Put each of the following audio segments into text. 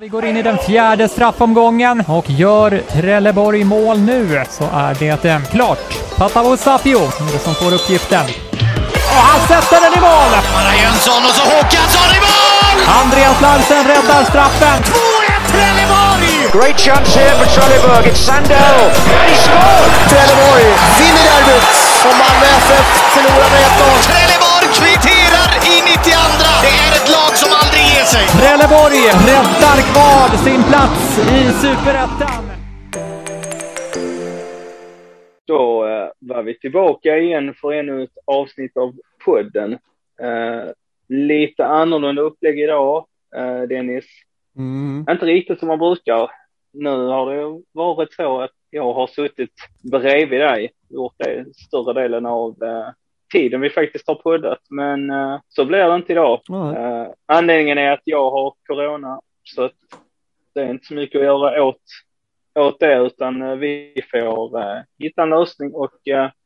Vi går in i den fjärde straffomgången och gör Trelleborg mål nu så är det eh, klart. Patavo Sapio är det som får uppgiften. Och han sätter den i mål! Mara Jönsson och så Håkansson i mål! Andreas Larsen räddar straffen. 2-1 Trelleborg! Great chance here for Trelleborg. It's Sandell. And he scored! Trelleborg vinner derbyt och Malmö FF förlorar med 1-0. Trelleborg kvitterar i 92. Det är ett lag som aldrig ger sig. Trelleborg räddar kvar sin plats i Superettan. Då eh, var vi tillbaka igen för ännu ett avsnitt av podden. Eh, lite annorlunda upplägg idag, eh, Dennis. Mm. Inte riktigt som man brukar. Nu har det varit så att jag har suttit bredvid dig, gjort det större delen av eh, tiden vi faktiskt har poddat. Men eh, så blir det inte idag. Eh, anledningen är att jag har corona, så att det är inte så mycket att göra åt, åt det, utan eh, vi får eh, hitta en lösning och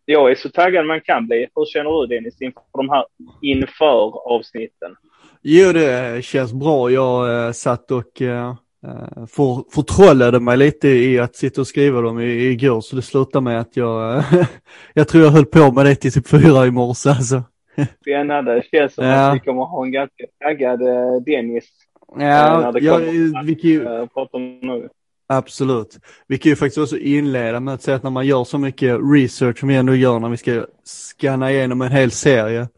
jag är så taggad man kan bli. Hur känner du Dennis inför de här inför avsnitten? Jo, det känns bra. Jag satt och för, förtrollade mig lite i att sitta och skriva dem i, igår, så det slutade med att jag, eh, jag tror jag höll på med det till typ fyra i morse alltså. Spännande. Det känns som Ja. att vi kommer ha en ganska taggad eh, Dennis eh, Ja, kommer vi kan ju, eh, absolut. Vi kan ju faktiskt också inleda med att säga att när man gör så mycket research som vi ändå gör när vi ska scanna igenom en hel serie,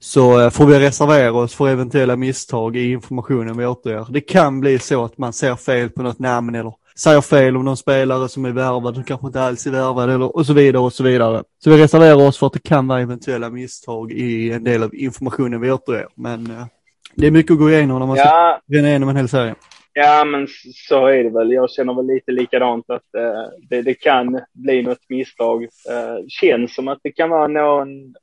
så eh, får vi reservera oss för eventuella misstag i informationen vi återger. Det kan bli så att man ser fel på något namn eller säger fel om någon spelare som är värvad som kanske inte alls är värvad eller och så vidare och så vidare. Så vi reserverar oss för att det kan vara eventuella misstag i en del av informationen vi återger. Men eh, det är mycket att gå igenom när man ska Ja, rena igenom en hel serie. Ja, men så är det väl. Jag känner väl lite likadant att eh, det, det kan bli något misstag. Eh, känns som att det kan vara någon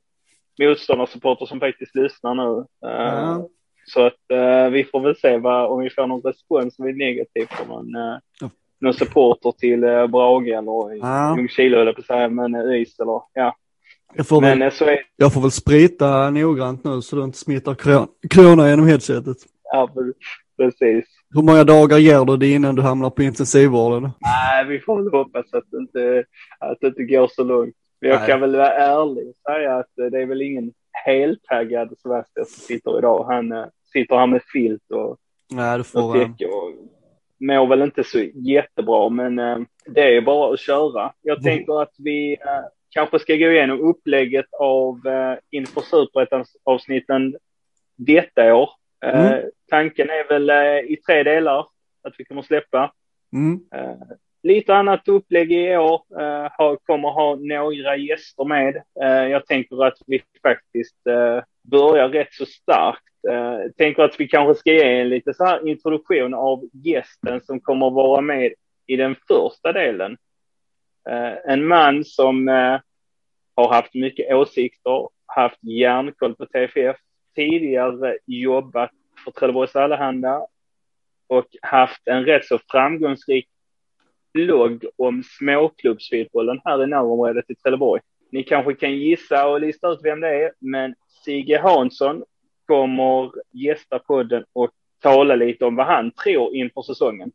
motståndarsupporter som faktiskt lyssnar nu. Eh, Ja. Så att eh, vi får väl se vad, om vi får någon respons som är negativ från någon, eh, någon supporter till eh, Brage eller Ja. Ljungskile höll jag på att säga, men eh, ÖIS eller ja. Jag får, Men väl, eh, så är jag får väl sprita noggrant nu så du inte smittar kro- corona genom headsetet. ja, precis. Hur många dagar ger du det innan du hamnar på intensivvården? Nej, vi får väl hoppas att det inte, att det inte går så långt. Men jag Nej. kan väl vara ärlig och säga att eh, det är väl ingen heltaggad Sebastian som sitter idag. Han eh, sitter här med filt och, Nej, och täcke och mår väl inte så jättebra, men eh, det är bara att köra. Jag Mm. tänker att vi kanske ska gå igenom upplägget av eh, inför superettan-avsnitten detta år. Eh, Mm. Tanken är väl eh, i tre delar att vi kommer släppa. Mm. Eh, lite annat upplägg i år. Eh, har, kommer ha några gäster med. Eh, jag tänker att vi faktiskt eh, börjar rätt så starkt. Eh, tänker att vi kanske ska ge en lite så här introduktion av gästen som kommer vara med i den första delen. Eh, en man som eh, har haft mycket åsikter, haft järnkoll på TFF, tidigare jobbat för Trelleborgs Allehanda och haft en rätt så framgångsrik blogg om småklubbsfotbollen här i närområdet i Trelleborg. Ni kanske kan gissa och lista ut vem det är, men Sigge Hansson kommer gästa podden och tala lite om vad han tror inför säsongen.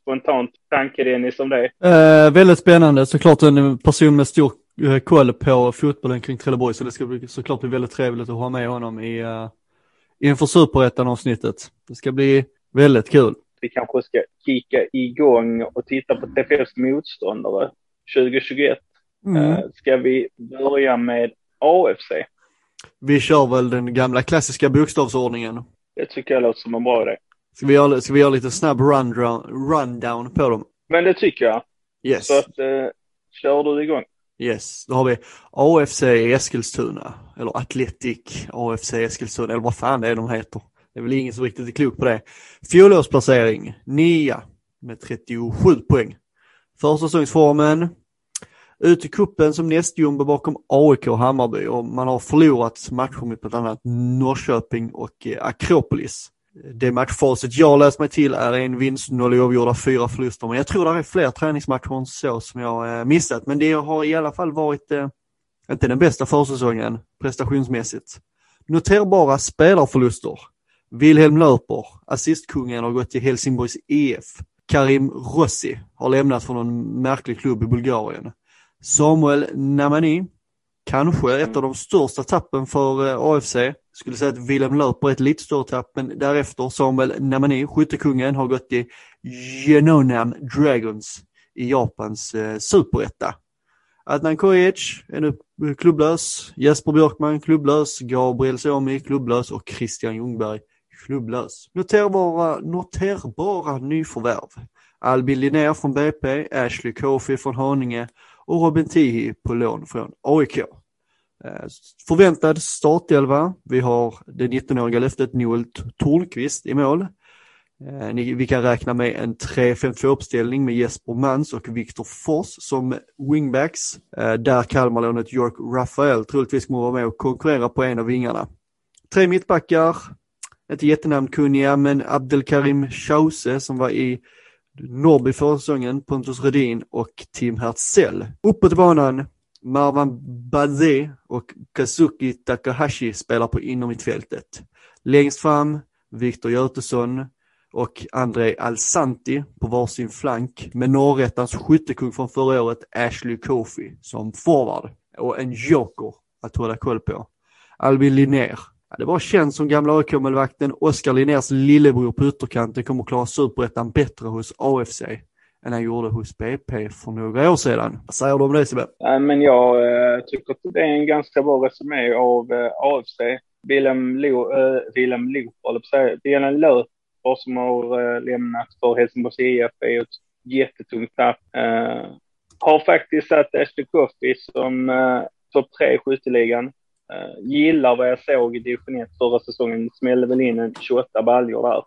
Spontant tanke Dennis om det. Eh, väldigt spännande, såklart en person med stor eh, koll på fotbollen kring Trelleborg, så det ska bli, såklart bli väldigt trevligt att ha med honom i, uh, inför superettan avsnittet. Det ska bli väldigt kul. Vi kanske ska kika igång och titta på TFFs motståndare 2021. Mm. Eh, ska vi börja med AFC? Vi kör väl den gamla klassiska bokstavsordningen. Det tycker jag låter som en bra idé. Ska vi göra, ska vi göra lite snabb rundown, rundown på dem? Men det tycker jag. Yes. Så att, eh, kör du igång. Yes, då har vi AFC Eskilstuna, eller Atletic AFC Eskilstuna, eller vad fan det är de heter. Det är väl ingen som riktigt är klok på det. Fjolårsplacering, nia med 37 poäng. Försäsongsformen, ut i kuppen som nästjumbo bakom AIK och Hammarby och man har förlorat matcher med bland annat Norrköping och eh, Akropolis. Det matchfacit jag läst mig till är en vinst, noll oavgjorda, fyra förluster. Men jag tror det är fler träningsmatcher än så som jag eh, missat. Men det har i alla fall varit, eh, inte den bästa försäsongen prestationsmässigt. Noterbara spelarförluster. Wilhelm Löper, assistkungen, har gått till Helsingborgs IF. Karim Rossi har lämnat från någon märklig klubb i Bulgarien. Samuel Namani, kanske ett av de största tappen för eh, AFC. Skulle säga att Wilhelm Löper är ett lite större tapp, men därefter Samuel Namani, skyttekungen, har gått till Genonam Dragons i Japans eh, superetta. Adnan Kojic är nu klubblös, Jesper Björkman klubblös, Gabriel Suomi klubblös och Christian Ljungberg klubblös. Noterbara, noterbara nyförvärv. Albin Linnér från BP, Ashley Kofi från Haninge och Robin Tihi på lån från AIK. Eh, förväntad startelva. Vi har det 19-åriga löftet Noel Tornqvist i mål. Eh, vi kan räkna med en 3-5-2 uppställning med Jesper Mans och Viktor Fors som wingbacks. Eh, där Kalmarlånet York Rafael troligtvis kommer vara med och konkurrera på en av vingarna. Tre mittbackar, inte jättenamnkunniga, men Abdelkarim Chause som var i Norrby förra säsongen, Pontus Rudin och Tim Hertzell. Uppåt banan, Marwan Bazé och Kazuki Takahashi spelar på innermittfältet. Längst fram, Viktor Götesson och Andrei Alsanti på varsin flank med norrättans skyttekung från förra året, Ashley Kofi, som forward och en joker att hålla koll på. Albin Linnér Ja, det var känt som gamla AIK-målvakten Oskar Linnérs lillebror på ytterkanten kommer klara superettan bättre hos AFC än han gjorde hos BP för några år sedan. Vad säger du om det Sebbe? Ja, men jag äh, tycker att det är en ganska bra resumé av eh, äh, AFC. Willem Lo, äh, Willem Lo, Willem Löf som har äh, lämnat för Helsingborgs IF är ett jättetungt tapp. Äh, har faktiskt satt Ashley Coffey som äh, topp tre i skytteligan. Uh, gillar vad jag såg i division 1 förra säsongen. Smällde väl in en 28 baljor där.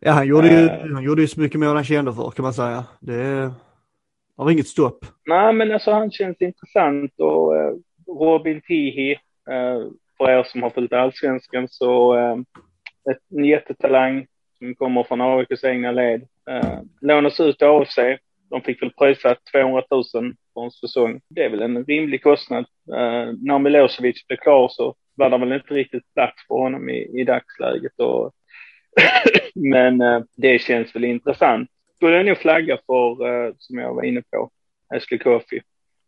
Ja, han gjorde, ju, uh, han gjorde ju så mycket än han kände för kan man säga. Det har inget stopp. Nej, men alltså han känns intressant och uh, Robin Tihi, för er som har följt allsvenskan så ett, en jättetalang som kommer från AIKs egna led. Uh, lånas ut till AFC. De fick väl pröjsa 200 000 på en säsong. Det är väl en rimlig kostnad. Uh, när Milosevic blev klar så var det väl inte riktigt plats för honom i, i dagsläget. Och Men uh, det känns väl intressant. Skulle jag nog flagga för, uh, som jag var inne på, Ashley Coffey.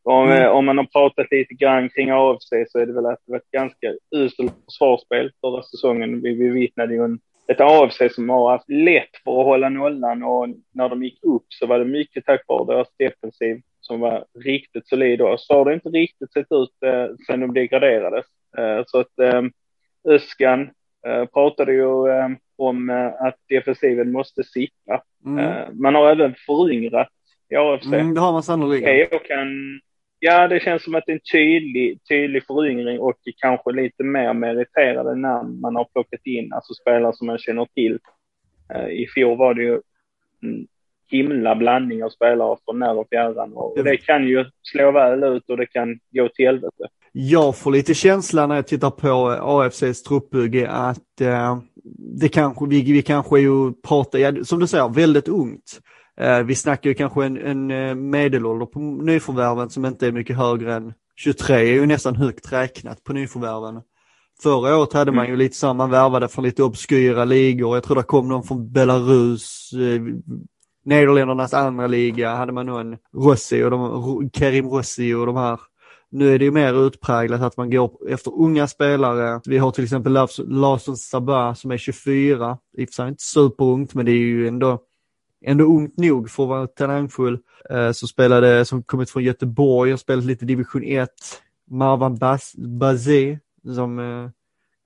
Om, mm. om man har pratat lite grann kring AFC så är det väl att det var ett ganska uselt försvarsspel förra säsongen. Vi bevittnade ju en ett AFC som har haft lätt för att hålla nollan och när de gick upp så var det mycket tack vare deras defensiv som var riktigt solid då. Så har det inte riktigt sett ut eh, sen de degraderades. Eh, så att eh, Öskan pratade ju om att defensiven måste sitta. Mm. Man har även föryngrat i AFC. Mm, det har man sannolikt. kan Ja, det känns som att det är en tydlig, tydlig föryngring och kanske lite mer meriterade namn man har plockat in, alltså spelare som man känner till. I fjol var det ju en himla blandning av spelare från när och fjärran och det kan ju slå väl ut och det kan gå till helvete. Jag får lite känsla när jag tittar på AFCs truppbygge att uh, det kanske, vi, vi kanske ju pratar, ja, som du säger, väldigt ungt. Eh, vi snackar ju kanske en, en eh, medelålder på nyförvärven som inte är mycket högre än 23, är ju nästan högt räknat på nyförvärven. Förra året hade man ju mm. lite så, man värvade från lite obskyra ligor, jag tror det kom någon från Belarus, eh, Nederländernas andra liga hade man nog en Rossi och de, Kerim Rossi och de här. Nu är det ju mer utpräglat att man går efter unga spelare. Vi har till exempel Larsson Sabah som är 24, i och för sig inte superungt men det är ju ändå ändå ungt nog för att vara talangfull. Eh, som spelade, som kommit från Göteborg och spelat lite division 1. Marwan Bazé som eh,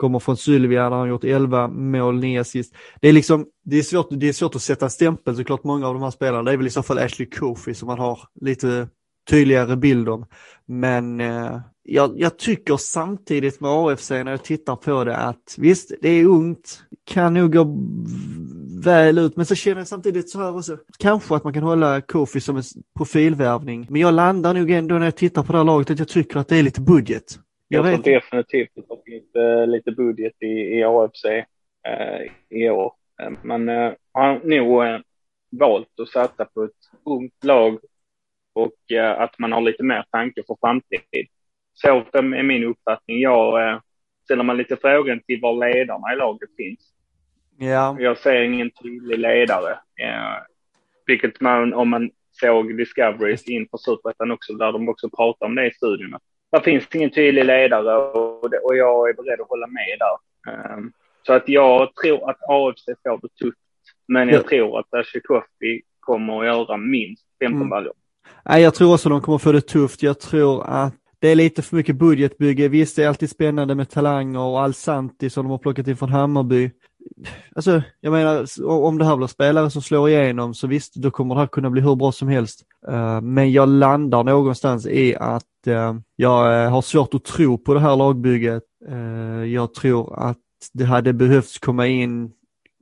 kommer från Sylvia där han gjort 11 mål, 9 assist. Det är liksom, det är svårt, det är svårt att sätta en stämpel såklart många av de här spelarna. Det är väl i så fall Ashley Kofi som man har lite tydligare bild om. Men eh, jag, jag, tycker samtidigt med AFC när jag tittar på det att visst, det är ungt, kan nog gå väl ut, men så känner jag samtidigt så här också, kanske att man kan hålla Kofi som en profilvärvning. Men jag landar nog ändå när jag tittar på det här laget att jag tycker att det är lite budget. Jag, jag tror definitivt att är lite, lite budget i, i AFC eh, i år. Eh, man eh, har nog eh, valt att satsa på ett ungt lag och eh, att man har lite mer tanke för framtid. Så är min uppfattning. Jag eh, ställer man lite frågan till var ledarna i laget finns Ja, Jag ser ingen tydlig ledare. Eh, vilket man, om man såg Discoveries inför Superettan också, där de också pratar om det i studierna. Där finns ingen tydlig ledare och, det, och jag är beredd att hålla med där. Um, så att jag tror att AFC får det tufft. Men jag Ja. tror att Ashikofi kommer att göra minst 15 Mm. baljor. Nej, jag tror också de kommer få det tufft. Jag tror att det är lite för mycket budgetbygge. Visst, det är alltid spännande med talanger och Alsanti som de har plockat in från Hammarby. Alltså, jag menar, om det här blir spelare som slår igenom så visst, då kommer det här kunna bli hur bra som helst. Eh, men jag landar någonstans i att eh, jag eh, har svårt att tro på det här lagbygget. Jag tror att det hade behövts komma in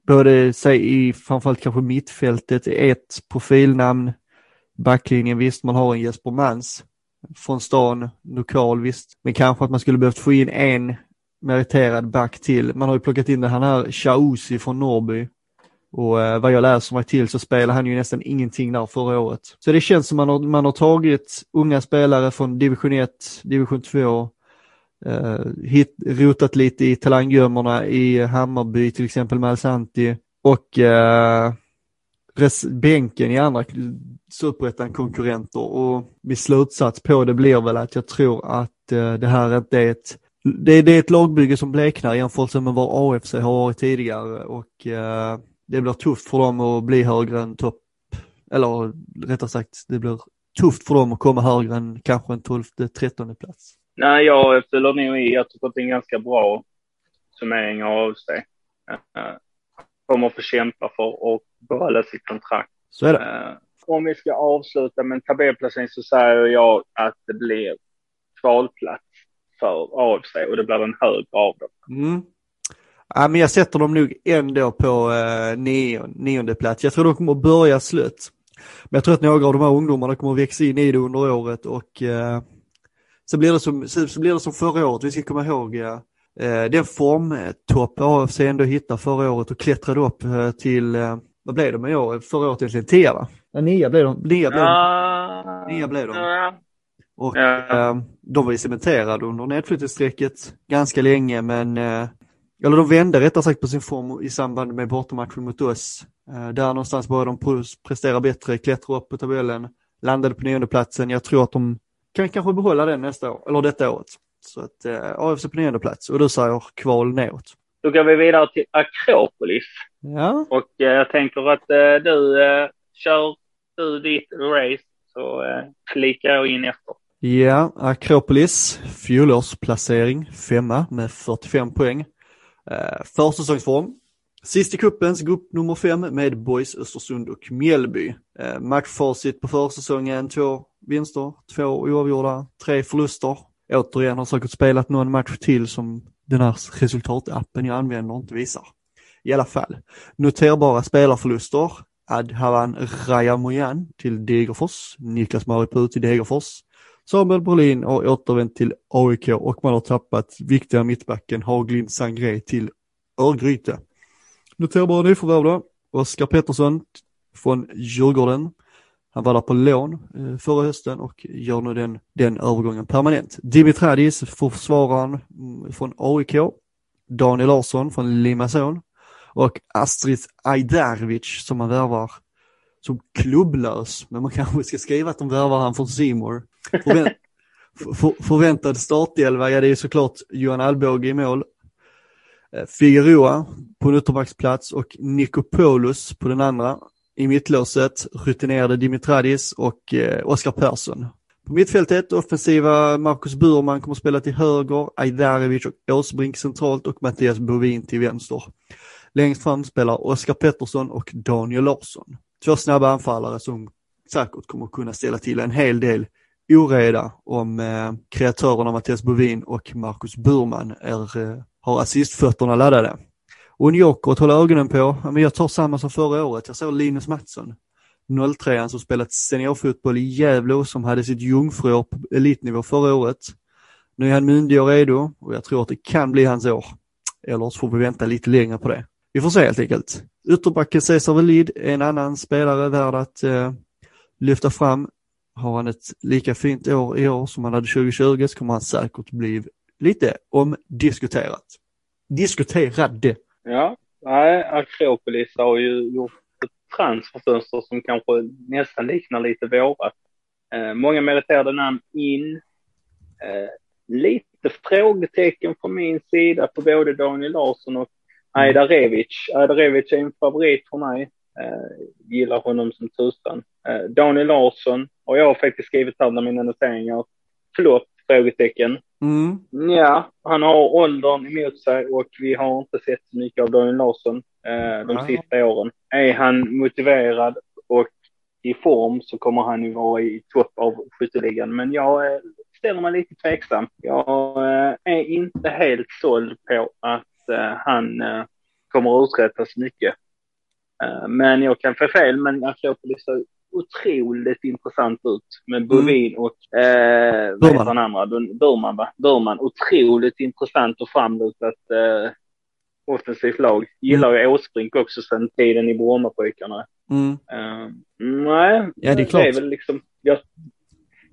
både, säg i framförallt kanske mittfältet, ett profilnamn backlinjen, visst man har en Jesper Mans från stan, lokal visst, men kanske att man skulle behövt få in en meriterad back till. Man har ju plockat in den här Chausi från Norrby och eh, vad jag läser mig till så spelar han ju nästan ingenting där förra året. Så det känns som man har, man har tagit unga spelare från division 1, division 2, eh, hit, rotat lite i talanggömmorna i Hammarby till exempel med Alsanti och eh, res- bänken i andra superettan-konkurrenter och min slutsats på det blir väl att jag tror att eh, det här inte är ett det, det är ett lagbygge som bleknar i jämförelse med vad AFC har varit tidigare och eh, det blir tufft för dem att bli högre än topp, eller rättare sagt det blir tufft för dem att komma högre än kanske en 12-13 plats. Nej, jag fyller nog i. Jag tycker att det är en ganska bra summering av sig. Uh, kommer få kämpa för att behålla sitt kontrakt. Så är det. Eh, om vi ska avsluta med en tabellplacering så säger jag att det blir kvalplats för AFC och det blir en hög av dem. Mm. Ja, men jag sätter dem nog ändå på eh, nion, nionde plats. Jag tror de kommer att börja slött. Men jag tror att några av de här ungdomarna kommer att växa in i det under året och eh, så, blir det som, så, så blir det som förra året. Vi ska komma ihåg eh, den formtopp AFC ändå hittade förra året och klättrade upp eh, till, eh, vad blev de i år? Förra året egentligen tia va? Ja, nia blev de. Nia blev de. Ja, Nia blev de. Ja, Och Ja. eh, de var ju cementerade under nedflyttningsstrecket ganska länge men eh, eller de vände rättare sagt på sin form i samband med bortamatchen mot oss. Eh, där någonstans började de prestera bättre, klättra upp på tabellen, landade på nionde platsen. Jag tror att de kan kanske behålla den nästa år, eller detta året. Så att eh, AFC på nionde plats och du säger kval neråt. Då går vi vidare till Akropolis. Ja, Och eh, jag tänker att eh, du eh, kör du ditt race så eh, klickar jag in efter ja Akropolis, fjolårsplacering, femma med 45 poäng. Eh, försäsongsform, Sist i cupens grupp nummer fem med Boys Östersund och Mjällby. Eh, matchfacit på försäsongen, två vinster, två oavgjorda, tre förluster. Återigen har säkert spelat någon match till som den här resultatappen jag använder inte visar. I alla fall, noterbara spelarförluster. Adhavan Rajamoyan till Degerfors, Niklas Maripuu till Degerfors. Samuel Brolin har återvänt till AIK och man har tappat viktiga mittbacken Haglind Sangré till Örgryte. Noterbara nyförvärv då. Oskar Pettersson från Djurgården. Han var där på lån eh, förra hösten och gör nu den, den övergången permanent. Dimitradis, försvararen mm, från AIK. Daniel Larsson från Limassol. Och Astrid Ajdarevic som man värvar som klubblös. Men man kanske ska skriva att de värvar han från Simor. Förvänt, för, förväntad startelva, ja det är såklart Johan Alvbåge i mål. Eh, Figueroa på en ytterbacksplats och Nikopoulos på den andra. I mittlåset rutinerade Dimitradis och eh, Oskar Persson. På mittfältet offensiva Marcus Burman kommer att spela till höger, Ajdarevic och Åsbrink centralt och Mattias Bovin till vänster. Längst fram spelar Oskar Pettersson och Daniel Larsson. Två snabba anfallare som säkert kommer att kunna ställa till en hel del oreda om eh, kreatörerna Mattias Bovin och Marcus Burman är, eh, har assistfötterna laddade. Och en joker att hålla ögonen på, men jag tar samma som förra året, jag såg Linus Mattsson, 03 som spelat seniorfotboll i Gävle och som hade sitt jungfruår på elitnivå förra året. Nu är han myndig och redo och jag tror att det kan bli hans år. Eller så får vi vänta lite längre på det. Vi får se helt enkelt. Ytterbacken Cesar Velid är en annan spelare värd att eh, lyfta fram. Har han ett lika fint år i år som han hade 2020 så kommer han säkert bli lite omdiskuterat. Diskuterade. Ja, nej, Akropolis har ju gjort ett transferfönster som kanske nästan liknar lite vårat. Eh, många meriterade namn in. Eh, lite frågetecken från min sida på både Daniel Larsson och Aida Revic. Aida Revic är en favorit för mig. Eh, gillar honom som tusan. Eh, Daniel Larsson och jag har faktiskt skrivit här bland mina noteringar. Flopp? Frågetecken. Mm. Ja, han har åldern emot sig och vi har inte sett så mycket av Daniel Larsson eh, de Nej. sista åren. Är han motiverad och i form så kommer han ju vara i topp av skytteligan. Men jag eh, ställer mig lite tveksam. Jag eh, är inte helt såld på att eh, han kommer att uträtta så mycket. Eh, men jag kan få fel, men Akropolis ser otroligt intressant ut med Bovin och eh, vad Burman. heter den andra? Bur- Burman, va? Burman. Otroligt intressant och framlutat eh, offensivt lag. Gillar ju Åsbrink också sedan tiden i Brommapojkarna. Mm. Uh, nej, Ja, det är klart. väl liksom, jag,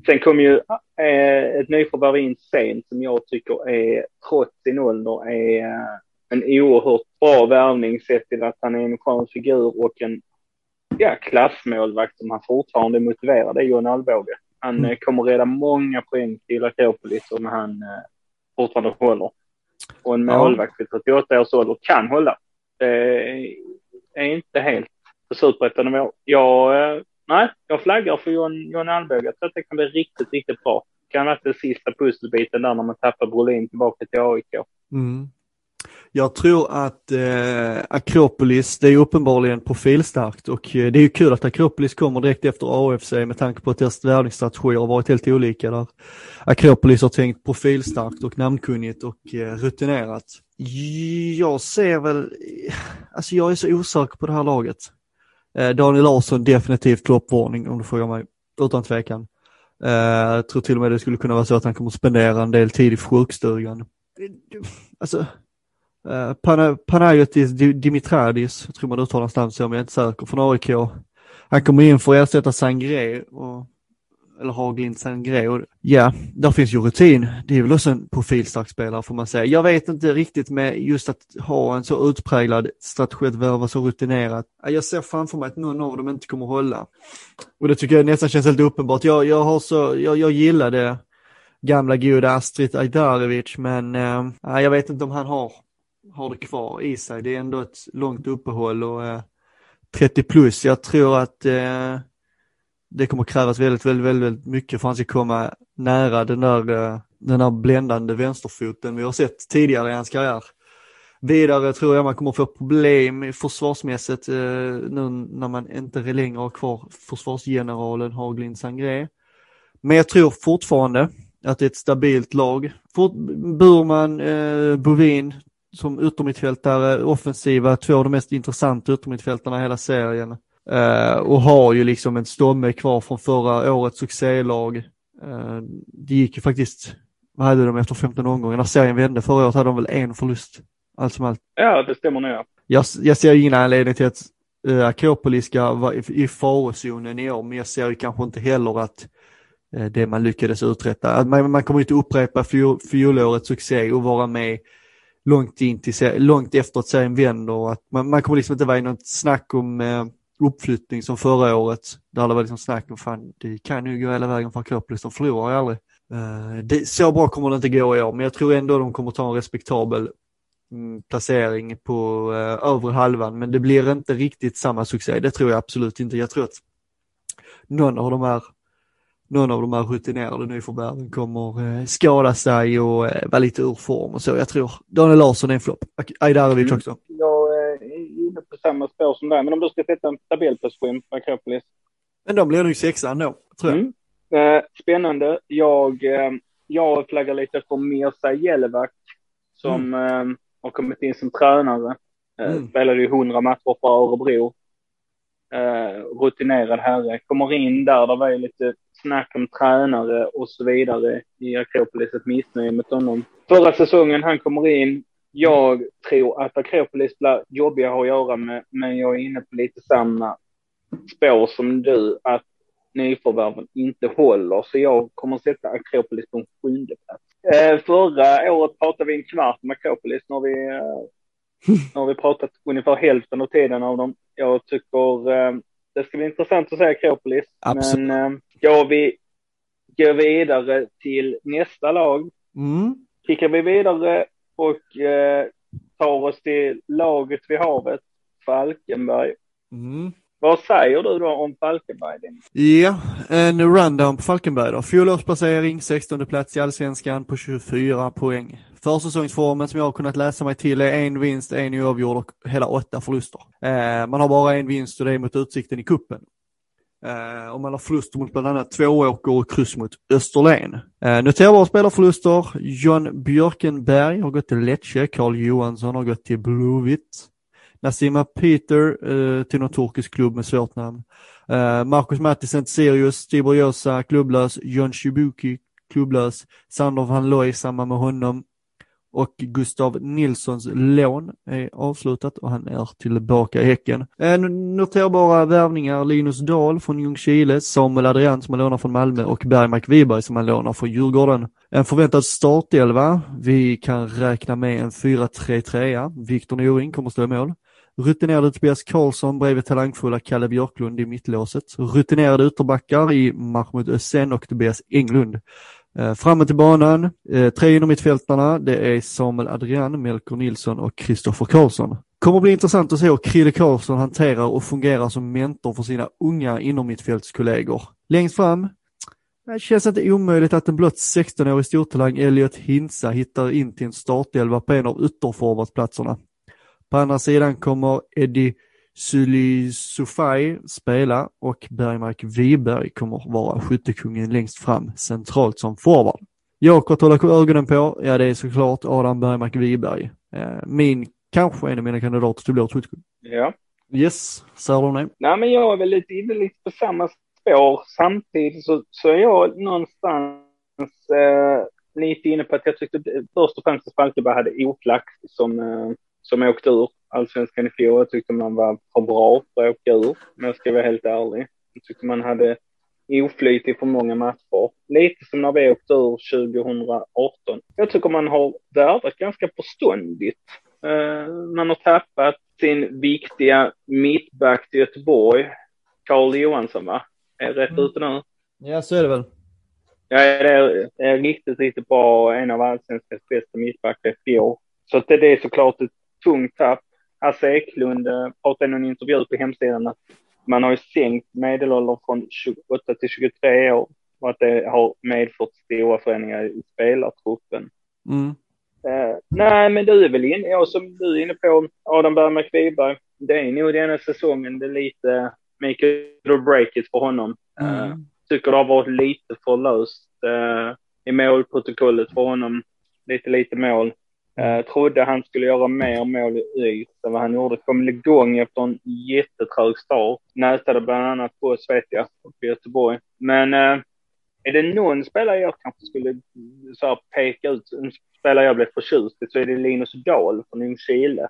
sen kom ju eh, ett nyförvärv in sent som jag tycker är, trots sin ålder, är eh, en oerhört bra värvning sett till att han är en skön figur och en ja, klassmålvakt som han fortfarande är motiverad. Det är John Alvbåge. Han Mm. eh, kommer reda många poäng till Akropolis om han eh, fortfarande håller. Och en målvakt vid 38 års ålder kan hålla. Det är inte helt på superettanivå. Jag, eh, nej, jag flaggar för John, John Alvbåge. Jag tror att det kan bli riktigt, riktigt bra. Kan vara den sista pusselbiten där när man tappar Brolin tillbaka till AIK. Mm. Jag tror att eh, Akropolis, det är uppenbarligen profilstarkt och eh, det är ju kul att Akropolis kommer direkt efter AFC med tanke på att deras värvningsstrategier har varit helt olika där. Akropolis har tänkt profilstarkt och namnkunnigt och eh, rutinerat. Jag ser väl, alltså jag är så osäker på det här laget. Eh, Daniel Larsson definitivt kloppvarning om du frågar mig, utan tvekan. Eh, jag tror till och med det skulle kunna vara så att han kommer spendera en del tid i sjukstugan. Alltså, Uh, Pana, Panayotis Dimitradis, jag tror man uttalar hans namn så, men jag är inte säker, från AIK. Han kommer in för att ersätta Sangré, och, eller Haglind Sangré. Och, ja, där finns ju rutin. Det är väl också en profilstark spelare får man säga. Jag vet inte riktigt med just att ha en så utpräglad strategi att värva så rutinerat. Jag ser framför mig att någon av dem inte kommer hålla. Och det tycker jag nästan känns helt uppenbart. Jag, jag, har så, jag, jag gillar det gamla goda Astrid Ajdarevic, men eh, jag vet inte om han har har det kvar i sig. Det är ändå ett långt uppehåll och eh, 30 plus. Jag tror att eh, det kommer krävas väldigt, väldigt, väldigt, väldigt mycket för att han ska komma nära den där, eh, den där bländande vänsterfoten vi har sett tidigare i hans karriär. Vidare tror jag man kommer få problem försvarsmässigt eh, nu när man inte längre har kvar försvarsgeneralen Haglind Sangré. Men jag tror fortfarande att det är ett stabilt lag. Fort, Burman, eh, Bovin, som utommittfältare, offensiva, två av de mest intressanta utommittfältarna i hela serien. Eh, och har ju liksom en stomme kvar från förra årets succélag. Eh, det gick ju faktiskt, vad hade de efter 15 omgångar? När serien vände förra året hade de väl en förlust, allt som allt. Ja, det stämmer nog. ja. Jag, jag ser ingen anledning till att uh, Akropolis ska vara i, i farozonen i år, men jag ser ju kanske inte heller att eh, det man lyckades uträtta, att man, man kommer inte upprepa fjol, fjolårets succé och vara med långt in till långt efter att serien vänder och att man, man kommer liksom inte vara i något snack om eh, uppflyttning som förra året. Där det var liksom snack om fan, det kan ju gå hela vägen för Akropolis, de förlorar ju aldrig. Eh, det, så bra kommer det inte gå i år, men jag tror ändå de kommer ta en respektabel mm, placering på eh, övre halvan, men det blir inte riktigt samma succé. Det tror jag absolut inte. Jag tror att någon av de här någon av de här rutinerade nyförvärven kommer eh, skada sig och eh, vara lite ur form och så. Jag tror Daniel Larsson är en flopp. Ajdarevic Mm. också. Jag eh, är inne på samma spår som dig, men om du ska sätta en tabellposition på Akropolis. Men de blir nog sexa ändå, tror jag. Mm. Eh, spännande. Jag, eh, jag flaggar lite för Mirza Jelevak som eh, har kommit in som tränare. Mm. Spelade ju 100 matcher för Örebro. Rutinerad herre. Kommer in där, det var ju lite snack om tränare och så vidare i Akropolis, ett missnöje med honom. Förra säsongen han kommer in. Jag tror att Akropolis blir jobbiga att göra med, men jag är inne på lite samma spår som du, att nyförvärven inte håller. Så jag kommer sätta Akropolis på en sjunde plats. Eh, förra året pratade vi en kvart om Akropolis. Nu har vi eh, Nu har vi pratat ungefär hälften av tiden av dem. Jag tycker eh, det ska bli intressant att se Akropolis. Absolut. Men eh, går vi går vidare till nästa lag. Mm. Kickar vi vidare och eh, tar oss till laget vid havet, Falkenberg. Mm. Vad säger du då om Falkenberg? Ja, en rundown på Falkenberg då. Fjolårsplacering, 16 plats i allsvenskan på 24 poäng. Försäsongsformen som jag har kunnat läsa mig till är en vinst, en oavgjord och hela åtta förluster. Eh, man har bara en vinst och det är mot Utsikten i kuppen. Eh, och man har förluster mot bland annat Tvååker och kryss mot Österlen. Eh, noterbara spelarförluster. John Björkenberg har gått till Lecce, Carl Johansson har gått till Blåvitt. Nassima Peter eh, till någon turkisk klubb med svårt namn. Eh, Marcus Mattisen till Sirius, Tibor Josa klubblös, John Shibuki klubblös, Sander van Looy samma med honom och Gustav Nilssons lån är avslutat och han är tillbaka i Häcken. Eh, noterbara värvningar Linus Dahl från Ljungskile, Samuel Adrian som han lånar från Malmö och Bergmark Wiberg som han lånar från Djurgården. En förväntad startelva, vi kan räkna med en 4-3-3. Viktor Noring kommer stå i mål. Rutinerade Tobias Karlsson bredvid talangfulla Kalle Björklund i mittlåset. Rutinerade ytterbackar i Mahmoud Özen och Tobias Englund. Eh, framåt till banan, eh, tre inom mittfältarna, det är Samuel Adrian, Melker Nilsson och Kristoffer Karlsson. Kommer bli intressant att se hur Krille Karlsson hanterar och fungerar som mentor för sina unga inom mittfältskollegor. Längst fram, det känns inte omöjligt att en blott 16-årig stortalang Elliot Hinsa hittar in till en startelva på en av ytterforwardplatserna. På andra sidan kommer Eddie Suli Sufai spela och Bergmark Wiberg kommer vara skyttekungen längst fram centralt som forward. Jag att hålla ögonen på, ja det är såklart Adam Bergmark Wiberg. Eh, min, kanske en av mina kandidater till blå skyttekung. Ja. Yes, säger du det? Nej, men jag är väl lite inne lite på samma spår. Samtidigt så, så är jag någonstans eh, lite inne på att jag tyckte först och främst att Falkenberg hade oflax som, eh, som åkte ur allsvenskan i fjol. Jag tyckte man var för bra för att åka ur, men jag ska vara helt ärlig. Jag tyckte man hade oflyt i för många matcher. Lite som när vi åkte ur 2018. Jag tycker man har värvat ganska förståndigt. Uh, man har tappat sin viktiga mittback till Göteborg, Carl Johansson va? Är jag rätt mm. ute nu? Ja, så är det väl. Ja, det är, det är riktigt, riktigt bra. En av allsvenskans bästa mittbackar i fjol. Så det är såklart ett tungt tapp. Hasse Eklund pratade i någon intervju på hemsidan att man har ju sänkt medelåldern från 28 till 23 år och att det har medfört stora förändringar i spelartruppen. Mm. Uh, nej, men du är väl inne, ja, som du är inne på, Adam Bergmark Wiberg. Det är nog denna säsongen det är lite make it or break it för honom. Mm. Uh, tycker det har varit lite för löst uh, i målprotokollet för honom. Lite, lite mål. Uh, trodde han skulle göra mer mål i ÖIS än vad han gjorde. Kom igång efter en jättetrög start. Nätade bland annat på oss vet jag, uppe i Göteborg. Men uh, är det någon spelare jag kanske skulle så här, peka ut, en spelare jag blev förtjust i, så är det Linus Dahl från Ljungskile.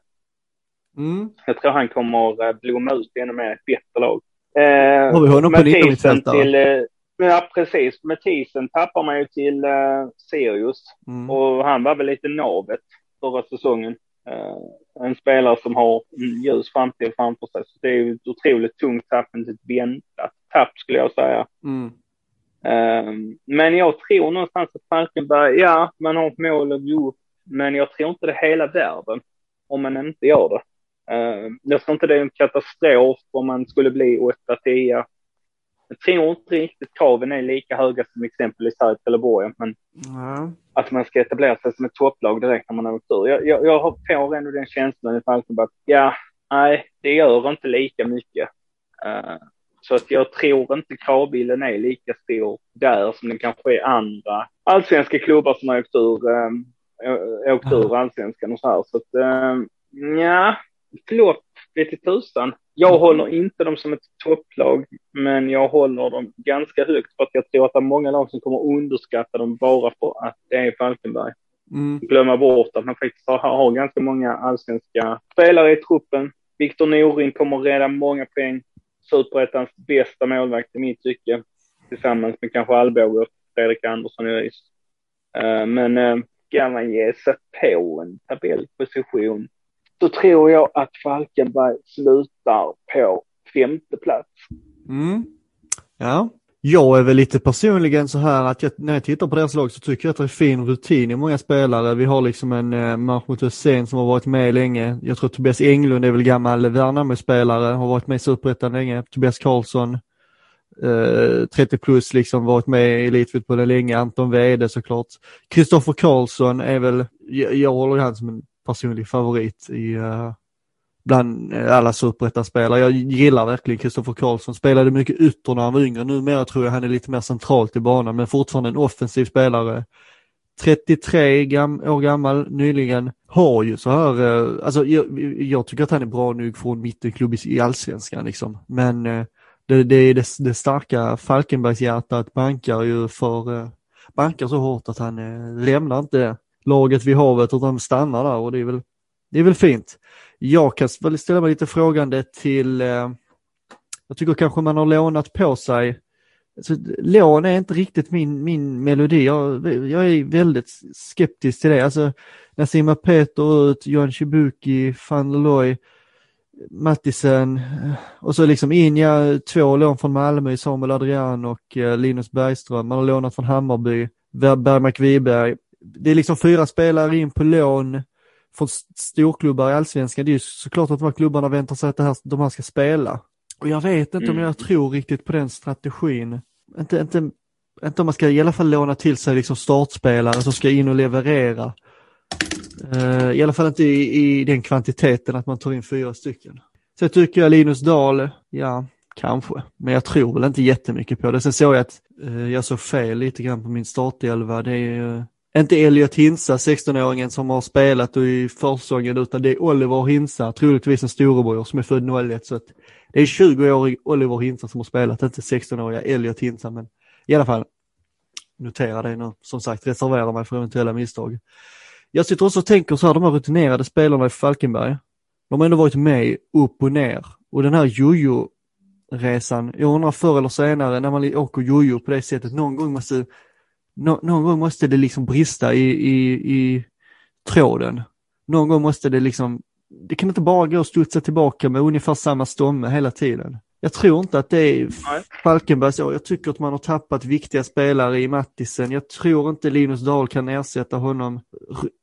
Mm. Jag tror han kommer uh, blomma ut ännu mer i ett bättre lag. Uh, Har vi honom på till, Ja, precis. Mathisen tappar man ju till uh, Sirius mm. och han var väl lite navet förra säsongen. Uh, en spelare som har en ljus framtid framför sig. Så det är ju ett otroligt tungt tapp, inte ett väntat tapp skulle jag säga. Mm. Uh, men jag tror någonstans att Falkenberg, ja, man har ett mål att gå upp, men jag tror inte det är hela världen om man inte gör det. Uh, jag tror inte det är en katastrof om man skulle bli 8-10 jag tror inte riktigt kraven är lika höga som exempelvis här i Trelleborg, men mm. att man ska etablera sig som ett topplag direkt när man har åkt ur. Jag, jag, jag får ändå den känslan i Falkenberg att ja, nej, det gör inte lika mycket. Uh, så att jag tror inte kravbilden är lika stor där som den kanske är andra allsvenska klubbar som har åkt ur, um, åkt ur allsvenskan och så här. Så att, um, ja, flopp lite tusan. Jag håller inte dem som ett topplag, men jag håller dem ganska högt för att jag tror att det är många lag som kommer underskatta dem bara för att det är Falkenberg. Mm. Glömma bort att man faktiskt har, har ganska många allsvenska spelare i truppen. Viktor Norin kommer rädda många poäng. Superettans bästa målvakt i mitt tycke. Tillsammans med kanske Alvbåge och Fredrik Andersson i ÖIS. Uh, men uh, ska man ge sig på en tabellposition så tror jag att Falkenberg slutar på femte plats. Mm. Ja, jag är väl lite personligen så här att jag, när jag tittar på deras lag så tycker jag att det är fin rutin i många spelare. Vi har liksom en eh, Mahmoud Hussein som har varit med länge. Jag tror Tobias Englund är väl gammal Värnamo-spelare, har varit med i Superettan länge. Tobias Karlsson, eh, 30 plus liksom, varit med i elitfotbollen länge. Anton Wede såklart. Kristoffer Karlsson är väl, jag, jag håller han som en personlig favorit i uh, bland eh, alla superettan-spelare. Jag gillar verkligen Kristoffer Karlsson, spelade mycket ytter när han var yngre. Numera tror jag han är lite mer centralt i banan, men fortfarande en offensiv spelare. 33 gam år gammal nyligen, har ju så här, eh, alltså jag, jag, tycker att han är bra nog från mittenklubb i allsvenskan liksom. Men eh, det, det är det, det starka Falkenbergshjärtat bankar ju för, eh, bankar så hårt att han eh, lämnar inte det laget vid havet utan stannar där och det är väl, det är väl fint. Jag kan väl ställa mig lite frågande till, eh, jag tycker kanske man har lånat på sig, alltså, lån är inte riktigt min, min melodi, jag, jag är väldigt skeptisk till det. Alltså, Nasima Peter ut, Johan Chibuki, van Looy, Mattisen eh, och så liksom in, ja, två lån från Malmö, Samuel Adrian och eh, Linus Bergström. Man har lånat från Hammarby, Bergmark Wiberg. Det är liksom fyra spelare in på lån från storklubbar i allsvenskan, det är ju såklart att de här klubbarna väntar sig att det här, de här ska spela. Och jag vet inte mm. om jag tror riktigt på den strategin. Inte, inte, inte om man ska i alla fall låna till sig liksom startspelare som ska in och leverera. Uh, I alla fall inte i, i, den kvantiteten att man tar in fyra stycken. Så tycker jag Linus Dahl, ja, kanske. Men jag tror väl inte jättemycket på det. Sen såg jag att uh, jag såg fel lite grann på min startelva. Det är uh, inte Elliot Hinsa, 16-åringen som har spelat i försäsongen, utan det är Oliver Hinsa, troligtvis en storebror som är född 01. Så att det är 20-årig Oliver Hinsa som har spelat, inte 16-åriga Elliot Hinsa. Men i alla fall, notera det nu. Som sagt, reservera mig för eventuella misstag. Jag sitter också och tänker så här, de här rutinerade spelarna i Falkenberg, de har ändå varit med upp och ner. Och den här jojo-resan, jag undrar förr eller senare när man åker jojo på det sättet, någon gång måste nå, någon gång måste det liksom brista i, i, i tråden. Någon gång måste det liksom, det kan inte bara gå att studsa tillbaka med ungefär samma stomme hela tiden. Jag tror inte att det är Falkenbergs år. Jag tycker att man har tappat viktiga spelare i Mattisen. Jag tror inte Linus Dahl kan ersätta honom.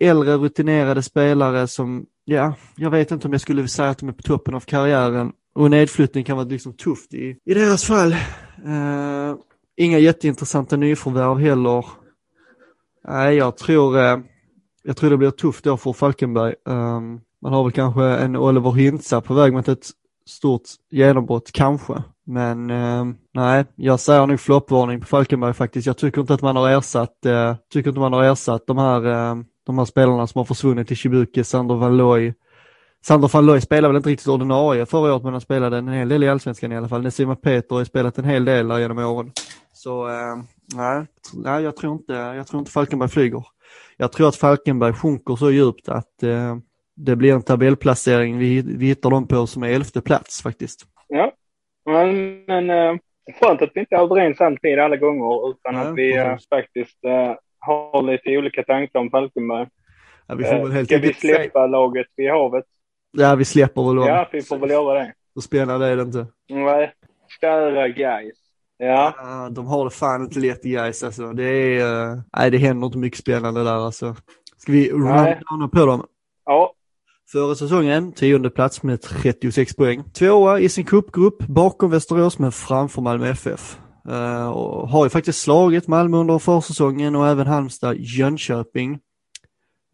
Äldre rutinerade spelare som, ja, jag vet inte om jag skulle säga att de är på toppen av karriären. Och nedflyttning kan vara liksom tufft i, i deras fall. Uh, Inga jätteintressanta nyförvärv heller. Nej, jag tror, eh, jag tror det blir tufft då för Falkenberg. Ehm, man har väl kanske en Oliver Hintza på väg mot ett stort genombrott, kanske. Men eh, nej, jag säger nog floppvarning på Falkenberg faktiskt. Jag tycker inte att man har ersatt, eh, tycker inte man har ersatt de här, eh, de här spelarna som har försvunnit till Chibuki, Sander Van Looy. Sander van Looy spelade väl inte riktigt ordinarie förra året men han spelade en hel del i allsvenskan i alla fall. Nesima Peter har spelat en hel del där genom åren. Så eh, nej, nej jag, tror inte, jag tror inte Falkenberg flyger. Jag tror att Falkenberg sjunker så djupt att eh, det blir en tabellplacering vi, vi hittar dem på som är elfte plats faktiskt. Ja, men, men eh, skönt att vi inte är överens alltid alla gånger utan ja, att vi eh, faktiskt eh, har lite olika tankar om Falkenberg. Ja, vi får väl helt Ska vi släppa säga. laget vid havet? Ja, vi släpper väl dem. Ja, vi får väl göra det. Så spännande är det inte. Nej, kära guys. Ja. Uh, de har det fan inte lätt guys alltså. Det är, uh, nej det händer inte mycket spännande där alltså. Ska vi runda på dem? Ja. Förra säsongen, tionde plats med 36 poäng. Tvåa i sin cupgrupp bakom Västerås men framför Malmö FF. Uh, och har ju faktiskt slagit Malmö under försäsongen och även Halmstad, Jönköping eh,